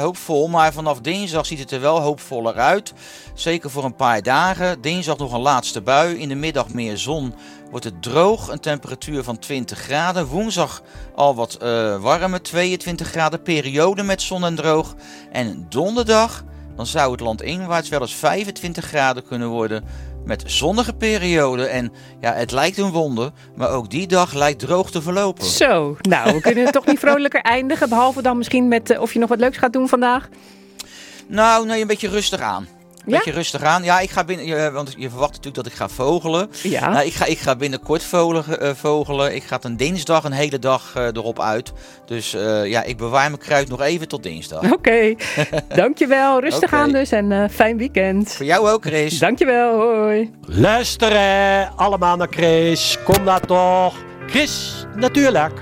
hoopvol, maar vanaf dinsdag ziet het er wel hoopvoller uit. Zeker voor een paar dagen. Dinsdag nog een laatste bui. In de middag meer zon. Wordt het droog, een temperatuur van 20 graden. Woensdag al wat eh, warmer, 22 graden. Periode met zon en droog. En donderdag, dan zou het land inwaarts wel eens 25 graden kunnen worden. Met zonnige periode. En ja, het lijkt een wonder, maar ook die dag lijkt droog te verlopen. Zo, nou, we kunnen toch niet vrolijker eindigen. Behalve dan misschien met eh, of je nog wat leuks gaat doen vandaag. Nou, nee, een beetje rustig aan. Een Ja? beetje rustig aan. Ja, ik ga binnen, want je verwacht natuurlijk dat ik ga vogelen. Ja. Nou, ik, ga, ik ga binnenkort vogelen, eh, vogelen. Ik ga een dinsdag een hele dag eh, erop uit. Dus eh, ja, ik bewaar mijn kruid nog even tot dinsdag. Oké, dankjewel. Rustig aan dus en eh, fijn weekend. Voor jou ook, Chris. Dankjewel, hoi. Luisteren allemaal naar Chris. Kom daar toch. Chris, natuurlijk.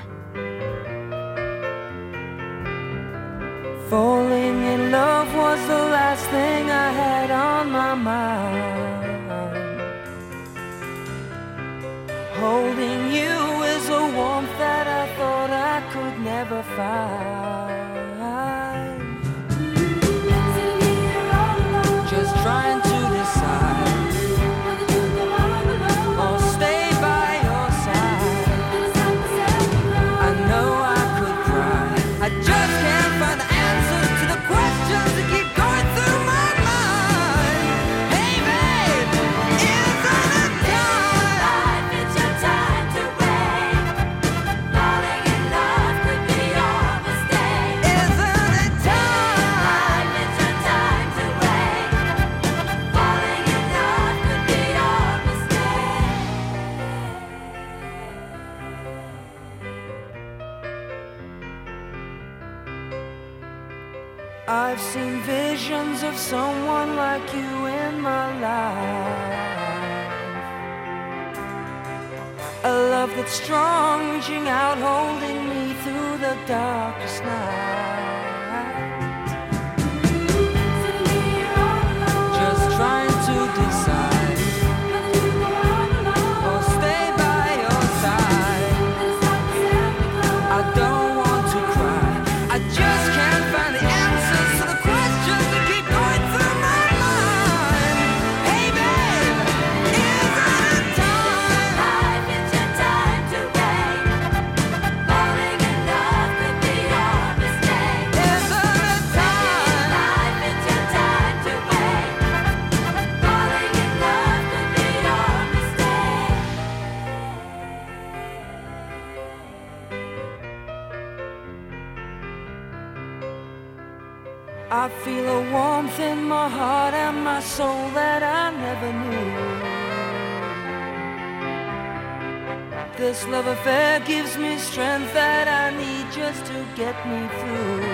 Love was the last thing I had on my mind. Holding you is a warmth that I thought I could never find. I've seen visions of someone like you in my life. A love that's strong, reaching out, holding me through the darkest night. This love affair gives me strength that I need just to get me through.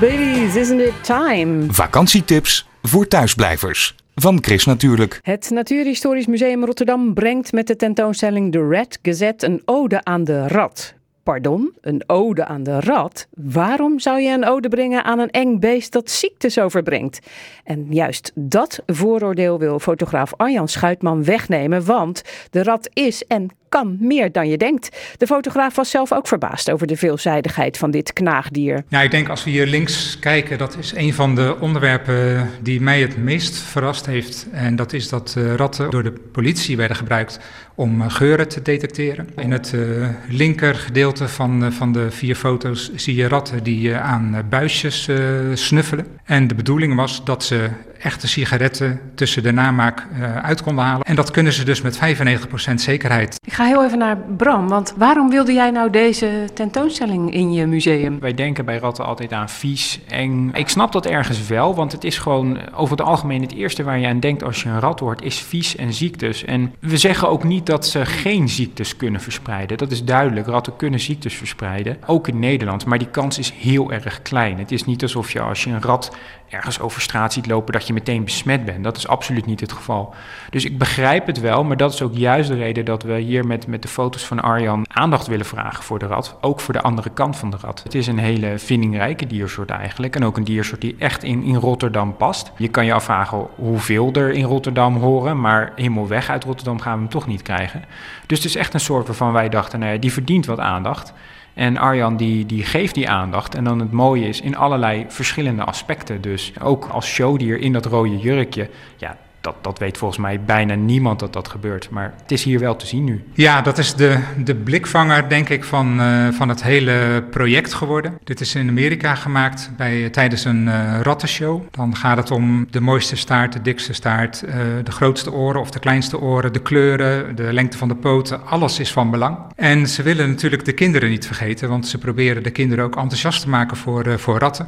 Babies, isn't it time? Vakantietips voor thuisblijvers. Van Chris natuurlijk. Het Natuurhistorisch Museum Rotterdam brengt met de tentoonstelling The Red Gazette een ode aan de rat. Pardon, een ode aan de rat? Waarom zou je een ode brengen aan een eng beest dat ziektes overbrengt? En juist dat vooroordeel wil fotograaf Arjan Schuitman wegnemen, want de rat is en kan meer dan je denkt. De fotograaf was zelf ook verbaasd over de veelzijdigheid van dit knaagdier. Ja, ik denk als we hier links kijken, dat is een van de onderwerpen die mij het meest verrast heeft. En dat is dat eh, ratten door de politie werden gebruikt om eh, geuren te detecteren. In het eh, linker gedeelte van, eh, van de vier foto's zie je ratten die aan buisjes snuffelen. En de bedoeling was dat ze echte sigaretten tussen de namaak eh, uit konden halen. En dat kunnen ze dus met 95% zekerheid. Ik ga heel even naar Bram, want waarom wilde jij nou deze tentoonstelling in je museum? Wij denken bij ratten altijd aan vies, eng. Ik snap dat ergens wel, want het is gewoon over het algemeen het eerste waar je aan denkt als je een rat hoort, is vies en ziektes. En we zeggen ook niet dat ze geen ziektes kunnen verspreiden. Dat is duidelijk. Ratten kunnen ziektes verspreiden, ook in Nederland. Maar die kans is heel erg klein. Het is niet alsof je als je een rat ergens over straat ziet lopen dat je meteen besmet bent. Dat is absoluut niet het geval. Dus ik begrijp het wel, maar dat is ook juist de reden dat we hier met, met de foto's van Arjan aandacht willen vragen voor de rat. Ook voor de andere kant van de rat. Het is een hele vindingrijke diersoort eigenlijk. En ook een diersoort die echt in, in Rotterdam past. Je kan je afvragen hoeveel er in Rotterdam horen, maar helemaal weg uit Rotterdam gaan we hem toch niet krijgen. Dus het is echt een soort waarvan wij dachten, nou ja, die verdient wat aandacht. En Arjan die, die geeft die aandacht. En dan het mooie is in allerlei verschillende aspecten. Dus ook als showdier in dat rode jurkje. Ja, dat, dat weet volgens mij bijna niemand dat dat gebeurt. Maar het is hier wel te zien nu. Ja, dat is de, de blikvanger, denk ik, van, eh, van het hele project geworden. Dit is in Amerika gemaakt bij, tijdens een eh, rattenshow. Dan gaat het om de mooiste staart, de dikste staart, eh, de grootste oren of de kleinste oren, de kleuren, de lengte van de poten. Alles is van belang. En ze willen natuurlijk de kinderen niet vergeten, want ze proberen de kinderen ook enthousiast te maken voor, eh, voor ratten.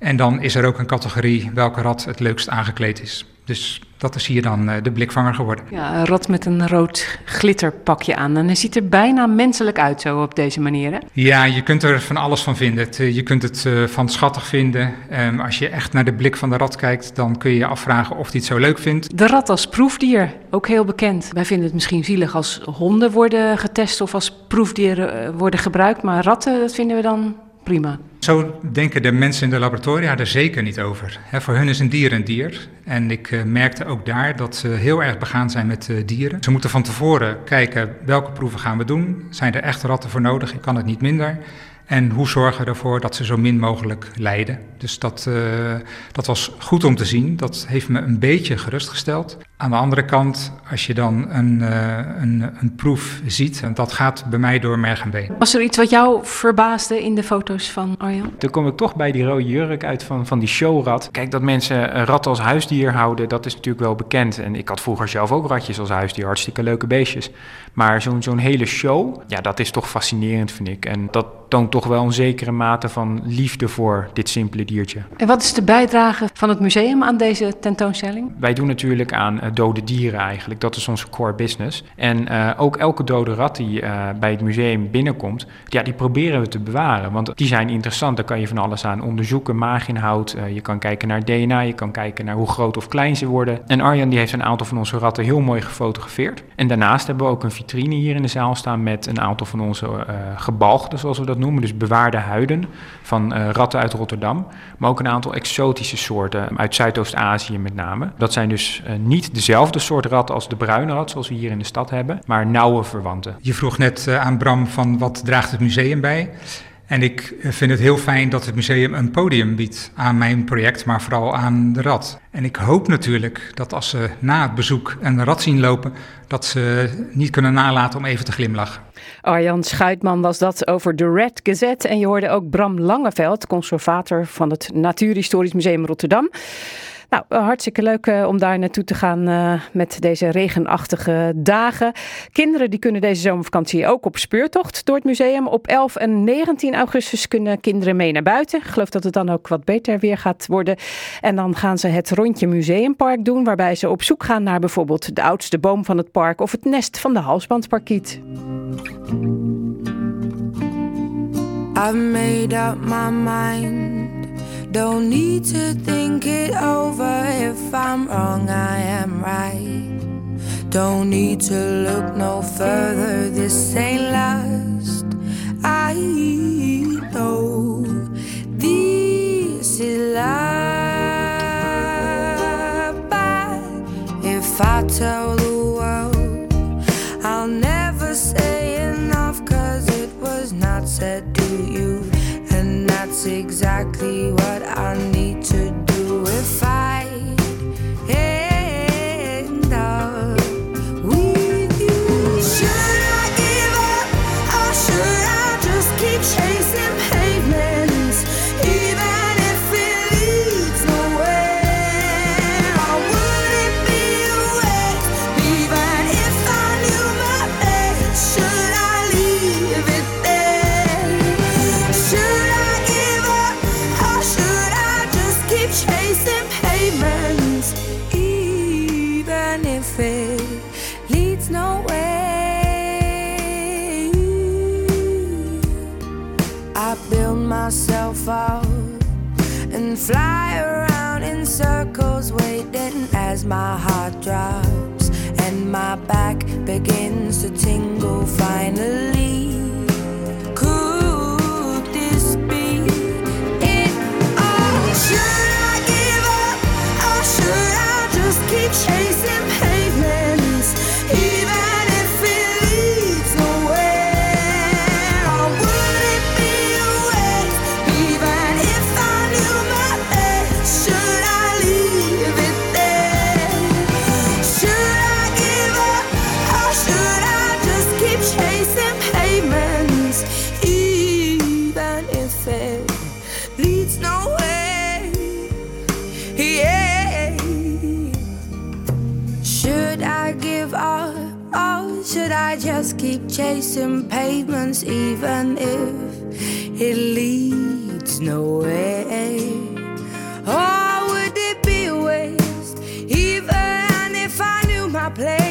En dan is er ook een categorie welke rat het leukst aangekleed is. Dus dat is hier dan eh, de blikvanger geworden. Ja, een rat met een rood glitterpakje aan. En hij ziet er bijna menselijk uit zo op deze manier. Hè? Ja, je kunt er van alles van vinden. Eh, je kunt het eh, van schattig vinden. Ehm, als je echt naar de blik van de rat kijkt, dan kun je je afvragen of hij het zo leuk vindt. De rat als proefdier, ook heel bekend. Wij vinden het misschien zielig als honden worden getest of als proefdieren worden gebruikt. Maar ratten, dat vinden we dan prima. Zo denken de mensen in de laboratoria er zeker niet over. Voor hun is een dier een dier. En ik eh, merkte ook daar dat ze heel erg begaan zijn met eh, dieren. Ze moeten van tevoren kijken welke proeven gaan we doen. Zijn er echt ratten voor nodig? Ik kan het niet minder. En hoe zorgen we ervoor dat ze zo min mogelijk lijden? Dus dat, eh, dat was goed om te zien. Dat heeft me een beetje gerustgesteld. Aan de andere kant, als je dan een, eh, een, een proef ziet, en dat gaat bij mij door merg en been. Was er iets wat jou verbaasde in de foto's van Arjan? Dan kom ik toch bij die rode jurk uit van, van die showrat. Kijk, dat mensen een rat als huisdier houden, dat is natuurlijk wel bekend. En ik had vroeger zelf ook ratjes als huisdier, hartstikke leuke beestjes. Maar zo'n zo'n hele show, ja, dat is toch fascinerend, vind ik. En dat toont toch wel een zekere mate van liefde voor dit simpele diertje. En wat is de bijdrage van het museum aan deze tentoonstelling? Wij doen natuurlijk aan eh, dode dieren eigenlijk. Dat is onze core business. En eh, ook elke dode rat die eh, bij het museum binnenkomt, ja, die proberen we te bewaren. Want die zijn interessant. Daar kan je van alles aan onderzoeken. Maaginhoud. eh, je kan kijken naar DNA. Je kan kijken naar hoe groot of klein ze worden. En Arjan die heeft een aantal van onze ratten heel mooi gefotografeerd. En daarnaast hebben we ook een vitrine hier in de zaal staan met een aantal van onze eh gebalgden, zoals we dat noemen. Dus bewaarde huiden van eh, ratten uit Rotterdam. Maar ook een aantal exotische soorten uit Zuidoost-Azië met name. Dat zijn dus eh, niet dezelfde soort rat als de bruine rat, zoals we hier in de stad hebben, maar nauwe verwanten. Je vroeg net eh, aan Bram van wat draagt het museum bij. En ik eh, vind het heel fijn dat het museum een podium biedt aan mijn project, maar vooral aan de rat. En ik hoop natuurlijk dat als ze na het bezoek een rat zien lopen, dat ze niet kunnen nalaten om even te glimlachen. Arjan Schuitman was dat over de Red Gazette. En je hoorde ook Bram Langeveld, conservator van het Natuurhistorisch Museum Rotterdam. Nou, eh, hartstikke leuk eh, om daar naartoe te gaan eh, met deze regenachtige dagen. Kinderen die kunnen deze zomervakantie ook op speurtocht door het museum. Op 11 en 19 augustus kunnen kinderen mee naar buiten. Ik geloof dat het dan ook wat beter weer gaat worden. En dan gaan ze het rondje museumpark doen, waarbij ze op zoek gaan naar bijvoorbeeld de oudste boom van het park of het nest van de halsbandparkiet. I've made up my mind. Don't need to think it over. If I'm wrong, I am right. Don't need to look no further. This ain't last. I know this is love. But if I tell exactly what I need my heart drops and my back begins to tingle finally. Just keep chasing pavements even if it leads nowhere? Or would it be a waste even if I knew my place?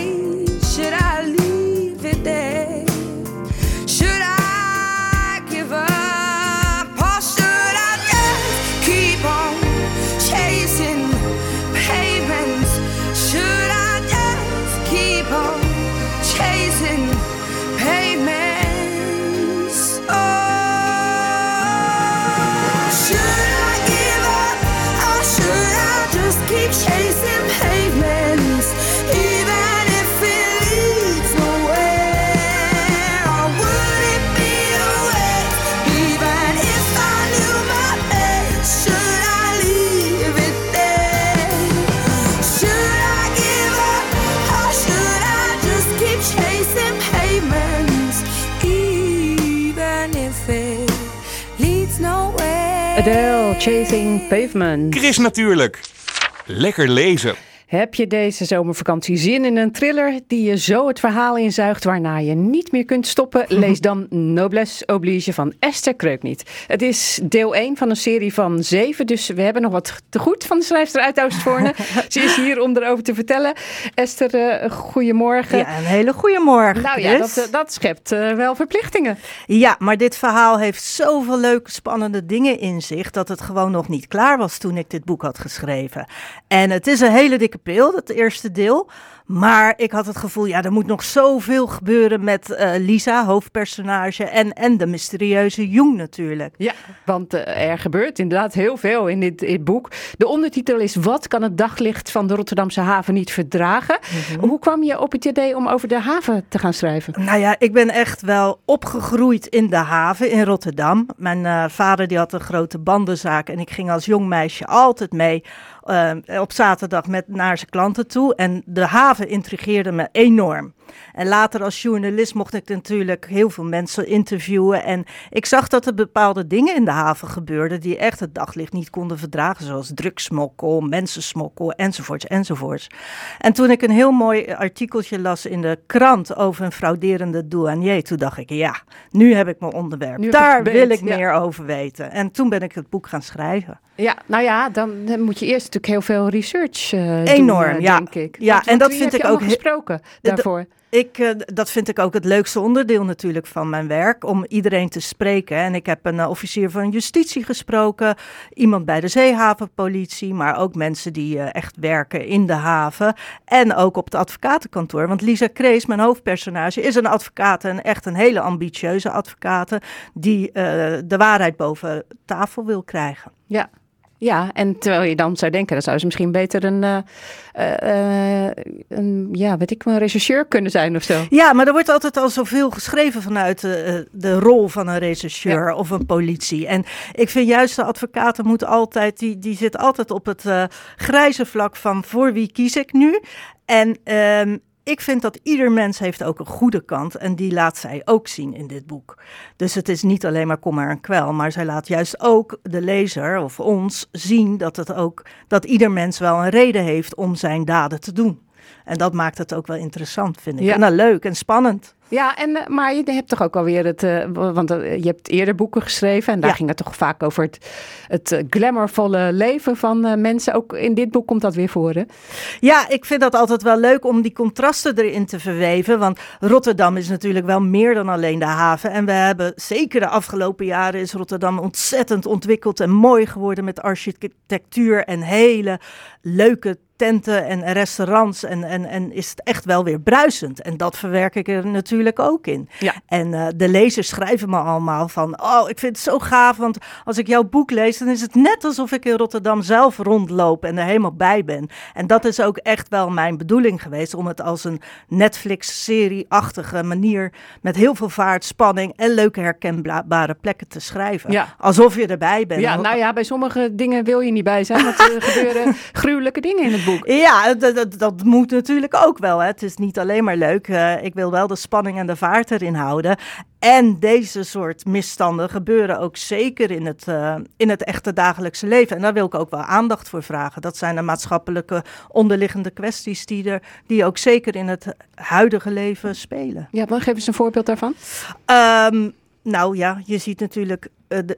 Chris natuurlijk. Lekker lezen. Heb je deze zomervakantie zin in een thriller die je zo het verhaal inzuigt waarna je niet meer kunt stoppen? Lees dan Noblesse Oblige van Esther Kreukniet. Het is deel 1 van een serie van 7, dus we hebben nog wat te goed van de schrijfster uit Oostvoorne. Ze is hier om erover te vertellen. Esther, eh, goedemorgen. Ja, een hele goede morgen. Nou ja, dat, eh, dat schept eh, wel verplichtingen. Ja, maar dit verhaal heeft zoveel leuke, spannende dingen in zich dat het gewoon nog niet klaar was toen ik dit boek had geschreven. En het is een hele dikke pil, het eerste deel. Maar ik had het gevoel, ja, er moet nog zoveel gebeuren met eh, Lisa, hoofdpersonage, en, en de mysterieuze Jung natuurlijk. Ja, want eh, er gebeurt inderdaad heel veel in dit, dit boek. De ondertitel is Wat kan het daglicht van de Rotterdamse haven niet verdragen? Hoe kwam je op het idee om over de haven te gaan schrijven? Nou ja, ik ben echt wel opgegroeid in de haven in Rotterdam. Mijn eh, vader die had een grote bandenzaak en ik ging als jong meisje altijd mee eh, op zaterdag met, naar zijn klanten toe. En de haven intrigeerde me enorm. En later als journalist mocht ik natuurlijk heel veel mensen interviewen. En ik zag dat er bepaalde dingen in de haven gebeurden die echt het daglicht niet konden verdragen. Zoals drugsmokkel, mensensmokkel enzovoorts enzovoorts. En toen ik een heel mooi artikeltje las in de krant over een frauderende douanier. Toen dacht ik, ja, nu heb ik mijn onderwerp. Nu Daar ik wil ik ja. meer over weten. En toen ben ik het boek gaan schrijven. Ja, nou ja, dan dan moet je eerst natuurlijk heel veel research eh, Enorm, doen, eh, ja. denk ik. Ja, Want- en dat vind ik ook gesproken daarvoor. Ik, eh, dat vind ik ook het leukste onderdeel natuurlijk van mijn werk, om iedereen te spreken. En ik heb een eh, officier van justitie gesproken, iemand bij de zeehavenpolitie, maar ook mensen die eh, echt werken in de haven. En ook op het advocatenkantoor. Want Lisa Krees, mijn hoofdpersonage, is een advocaat en echt een hele ambitieuze advocaat die de waarheid boven tafel wil krijgen. Ja. Ja, en terwijl je dan zou denken, dan zou ze misschien beter een, eh, eh, eh, een ja, weet ik wel, een rechercheur kunnen zijn of zo. Ja, maar er wordt altijd al zoveel geschreven vanuit de, de rol van een rechercheur of een politie. En ik vind juist de advocaten moeten altijd, die, die zit altijd op het grijze vlak van voor wie kies ik nu? En ehm, ik vind dat ieder mens heeft ook een goede kant en die laat zij ook zien in dit boek. Dus het is niet alleen maar kom maar en kwel, maar zij laat juist ook de lezer of ons zien dat het ook dat ieder mens wel een reden heeft om zijn daden te doen. En dat maakt het ook wel interessant, vind ik. Ja. En dan leuk en spannend. Ja, en, eh, maar je hebt toch ook alweer het, eh, want eh, je hebt eerder boeken geschreven en daar Ja. ging het toch vaak over het, het glamourvolle leven van mensen. Ook in dit boek komt dat weer voor, hè? Ja, ik vind dat altijd wel leuk om die contrasten erin te verweven. Want Rotterdam is natuurlijk wel meer dan alleen de haven. En we hebben zeker de afgelopen jaren is Rotterdam ontzettend ontwikkeld en mooi geworden met architectuur en hele leuke tenten en restaurants. En, en, en is het echt wel weer bruisend. En dat verwerk ik er natuurlijk ook in. Ja. En eh, de lezers schrijven me allemaal van, oh, ik vind het zo gaaf, want als ik jouw boek lees, dan is het net alsof ik in Rotterdam zelf rondloop en er helemaal bij ben. En dat is ook echt wel mijn bedoeling geweest, om het als een Netflix-serie-achtige manier met heel veel vaart, spanning en leuke herkenbare plekken te schrijven. Ja. Alsof je erbij bent. Ja, nou ja, bij sommige dingen wil je niet bij zijn, want er gebeuren gruwelijke dingen in het boek. Ja, dat, dat, dat moet natuurlijk ook wel. Hè. Het is niet alleen maar leuk. Eh, ik wil wel de spanning en de vaart erin houden. En deze soort misstanden gebeuren ook zeker in het, eh, in het echte dagelijkse leven. En daar wil ik ook wel aandacht voor vragen. Dat zijn de maatschappelijke onderliggende kwesties die, er, die ook zeker in het huidige leven spelen. Ja, maar geef eens een voorbeeld daarvan. Ehm, nou ja, je ziet natuurlijk eh, de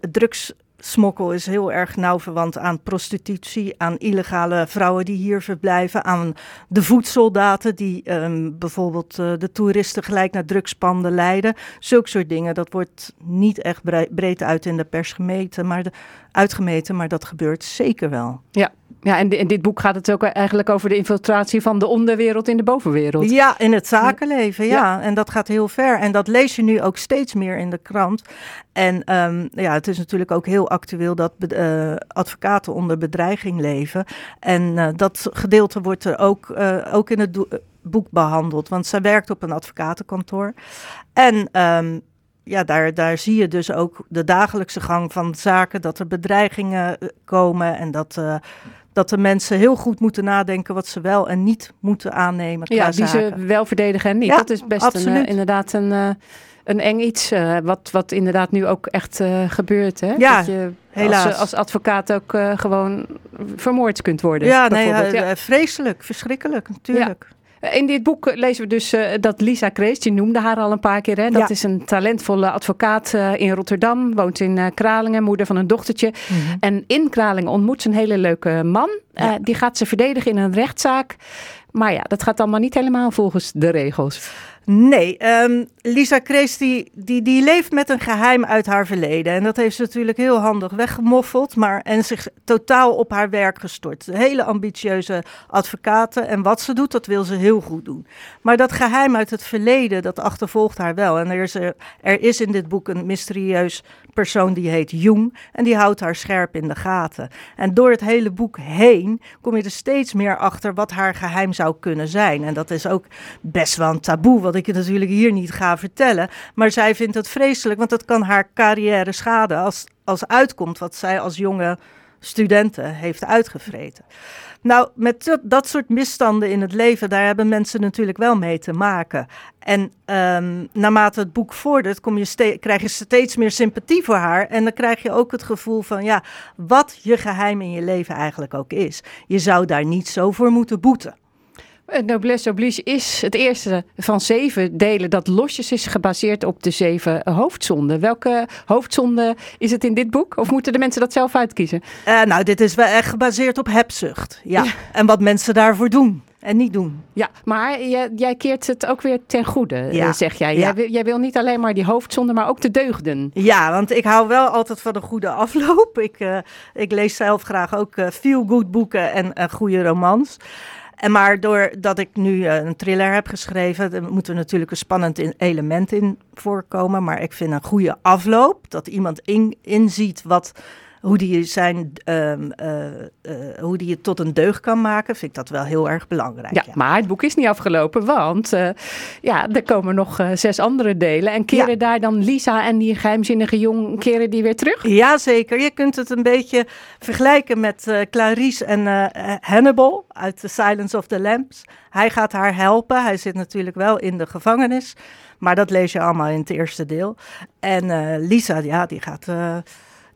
drugssmokkel is heel erg nauw verwant aan prostitutie, aan illegale vrouwen die hier verblijven, aan de voedsoldaten die ehm, bijvoorbeeld eh, de toeristen gelijk naar drugspanden leiden. Zulke soort dingen, dat wordt niet echt bre- breed uit in de pers gemeten, maar uitgemeten, maar dat gebeurt zeker wel. Ja, ja en in dit boek gaat het ook eigenlijk over de infiltratie van de onderwereld in de bovenwereld. Ja, in het zakenleven, ja. Ja. En dat gaat heel ver. En dat lees je nu ook steeds meer in de krant. En ehm, ja, het is natuurlijk ook heel actueel dat eh, advocaten onder bedreiging leven. En eh, dat gedeelte wordt er ook, eh, ook in het boek behandeld. Want zij werkt op een advocatenkantoor. En ehm, ja, daar, daar zie je dus ook de dagelijkse gang van zaken, dat er bedreigingen eh, komen en dat, eh, dat de mensen heel goed moeten nadenken wat ze wel en niet moeten aannemen. qua Ja, die ze wel verdedigen en niet. Ja, dat is best een, eh, inderdaad een, eh, een eng iets. eh, wat, wat inderdaad nu ook echt gebeurt. Hè? Ja, dat je helaas. Als, als advocaat ook gewoon vermoord kunt worden. Ja, nee, eh, vreselijk, verschrikkelijk, natuurlijk. Eh, In dit boek eh, lezen we dus eh, dat Lisa Krees, je noemde haar al een paar keer. Hè? Dat Ja. is een talentvolle advocaat eh, in Rotterdam. Woont in eh, Kralingen, moeder van een dochtertje. Mhm. En in Kralingen ontmoet ze een hele leuke man. Eh, die gaat ze verdedigen in een rechtszaak. Maar ja, dat gaat allemaal niet helemaal volgens de regels. Nee, ehm, Lisa Krees die, die, leeft met een geheim uit haar verleden. En dat heeft ze natuurlijk heel handig weggemoffeld. Maar, en zich totaal op haar werk gestort. Hele ambitieuze advocate. En wat ze doet, dat wil ze heel goed doen. Maar dat geheim uit het verleden, dat achtervolgt haar wel. En er is, er, er is in dit boek een mysterieus persoon die heet Jung. En die houdt haar scherp in de gaten. En door het hele boek heen kom je er steeds meer achter wat haar geheim zou kunnen zijn. En dat is ook best wel een taboe, wat ik natuurlijk hier niet ga vertellen. Maar zij vindt het vreselijk, want dat kan haar carrière schaden als, als uitkomt wat zij als jonge studenten heeft uitgevreten. Nou, met dat- dat soort misstanden in het leven, daar hebben mensen natuurlijk wel mee te maken. En ehm, naarmate het boek vordert, kom je krijg je steeds meer sympathie voor haar. En dan krijg je ook het gevoel van, ja, wat je geheim in je leven eigenlijk ook is. Je zou daar niet zo voor moeten boeten. Het Noblesse Oblige is het eerste van zeven delen dat losjes is gebaseerd op de zeven hoofdzonden. Welke hoofdzonde is het in dit boek? Of moeten de mensen dat zelf uitkiezen? Eh, nou, dit is wel echt gebaseerd op hebzucht. Ja. En wat mensen daarvoor doen en niet doen. Ja, maar jij, jij keert het ook weer ten goede, Ja. eh, zeg jij. Ja. Jij, wil, jij wil niet alleen maar die hoofdzonde, maar ook de deugden. Ja, want ik hou wel altijd van een goede afloop. Ik, eh, ik lees zelf graag ook eh, feel-good boeken en eh, goede romans. En maar doordat ik nu eh, een thriller heb geschreven, moet er natuurlijk een spannend element in voorkomen. Maar ik vind een goede afloop, dat iemand in, inziet wat, hoe die zijn, ehm, eh, eh, hoe die het tot een deugd kan maken, vind ik dat wel heel erg belangrijk. Ja, maar het boek is niet afgelopen, want eh, ja, er komen nog zes andere delen. En keren daar dan Lisa en die geheimzinnige jong, keren die weer terug? Jazeker, je kunt het een beetje vergelijken met Clarice en Hannibal uit The Silence of the Lambs. Hij gaat haar helpen, hij zit natuurlijk wel in de gevangenis, maar dat lees je allemaal in het eerste deel. En Lisa, ja, die gaat,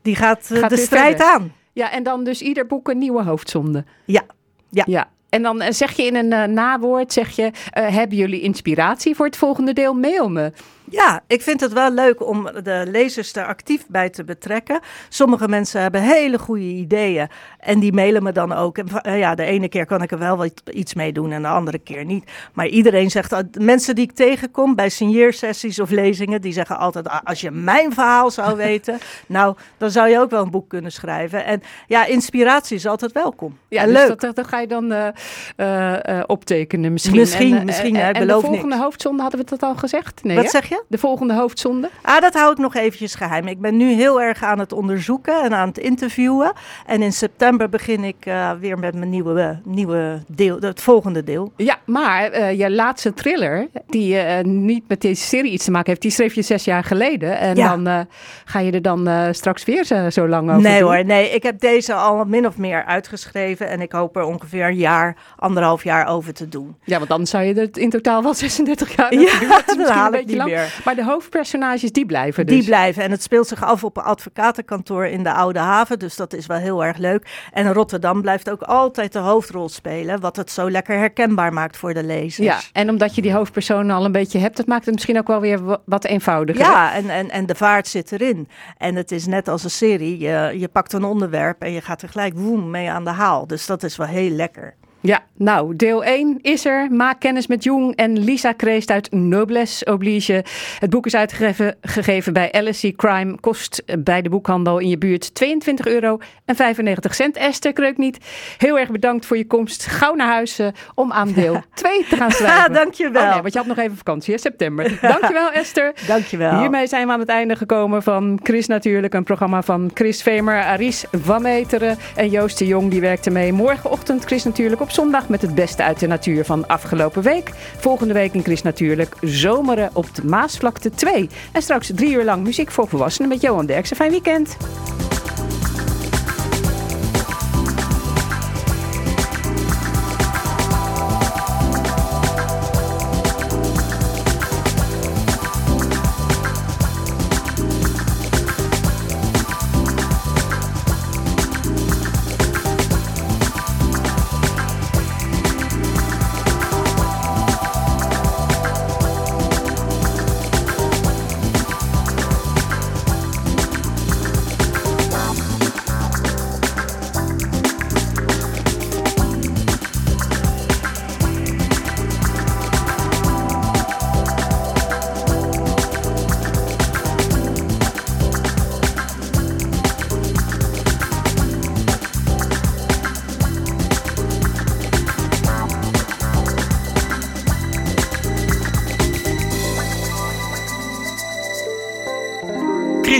die gaat, eh, Gaat de strijd verder. aan. Ja, en dan dus ieder boek een nieuwe hoofdzonde. Ja, ja. ja. En dan eh, zeg je in een eh, nawoord, zeg je, hebben jullie inspiratie voor het volgende deel? Mail me. Ja, ik vind het wel leuk om de lezers er actief bij te betrekken. Sommige mensen hebben hele goede ideeën en die mailen me dan ook. En, eh, ja, de ene keer kan ik er wel wat, iets mee doen en de andere keer niet. Maar iedereen zegt, de mensen die ik tegenkom bij signeersessies of lezingen, die zeggen altijd, "Ah, als je mijn verhaal zou weten, nou, dan zou je ook wel een boek kunnen schrijven. En ja, inspiratie is altijd welkom. Ja, en dus leuk. Dat, ga je dan eh, eh, eh, optekenen misschien. Misschien, En, eh, misschien, en, en de volgende niks. hoofdzonde, hadden we dat al gezegd? Nee, Wat hè? zeg je? De volgende hoofdzonde? Ah, dat hou ik nog eventjes geheim. Ik ben nu heel erg aan het onderzoeken en aan het interviewen. En in september begin ik eh, weer met mijn nieuwe, nieuwe deel, het volgende deel. Ja, maar eh, je laatste thriller, die eh, niet met deze serie iets te maken heeft, die schreef je zes jaar geleden. En Ja. dan ga je er dan straks weer zo, zo lang over Nee doen? hoor, nee. Ik heb deze al min of meer uitgeschreven. En ik hoop er ongeveer een jaar, anderhalf jaar over te doen. Ja, want dan zou je er in totaal wel 36 jaar Ja. Dat is misschien een beetje lang. meer. Maar de hoofdpersonages, die blijven dus. Die blijven. En het speelt zich af op een advocatenkantoor in de Oude Haven. Dus dat is wel heel erg leuk. En Rotterdam blijft ook altijd de hoofdrol spelen. Wat het zo lekker herkenbaar maakt voor de lezers. Ja, en omdat je die hoofdpersoon al een beetje hebt, dat maakt het misschien ook wel weer wa- wat eenvoudiger. Ja, en, en, en de vaart zit erin. En het is net als een serie. Je, je pakt een onderwerp en je gaat er gelijk woem mee aan de haal. Dus dat is wel heel lekker. Ja, nou, deel 1 is er. Maak kennis met Jung en Lisa Kreest uit Noblesse Oblige. Het boek is uitgegeven gegeven bij LSC Crime. Kost bij de boekhandel in je buurt 22 euro en 95 cent. Esther Kreukniet, heel erg bedankt voor je komst. Gauw naar huis eh, om aan deel 2 te gaan schrijven. dankjewel. Oh nee, want je had nog even vakantie, hè? september. Dankjewel Esther. Dankjewel. Hiermee zijn we aan het einde gekomen van Chris Natuurlijk. Een programma van Chris Vemer, Aris van Meteren en Joost de Jong. Die werkte mee. Morgenochtend Chris Natuurlijk op Zondag met het beste uit de natuur van afgelopen week. Volgende week in Chris Natuurlijk zomeren op de Maasvlakte 2. En straks drie uur lang muziek voor volwassenen met Johan Derksen. Fijn weekend.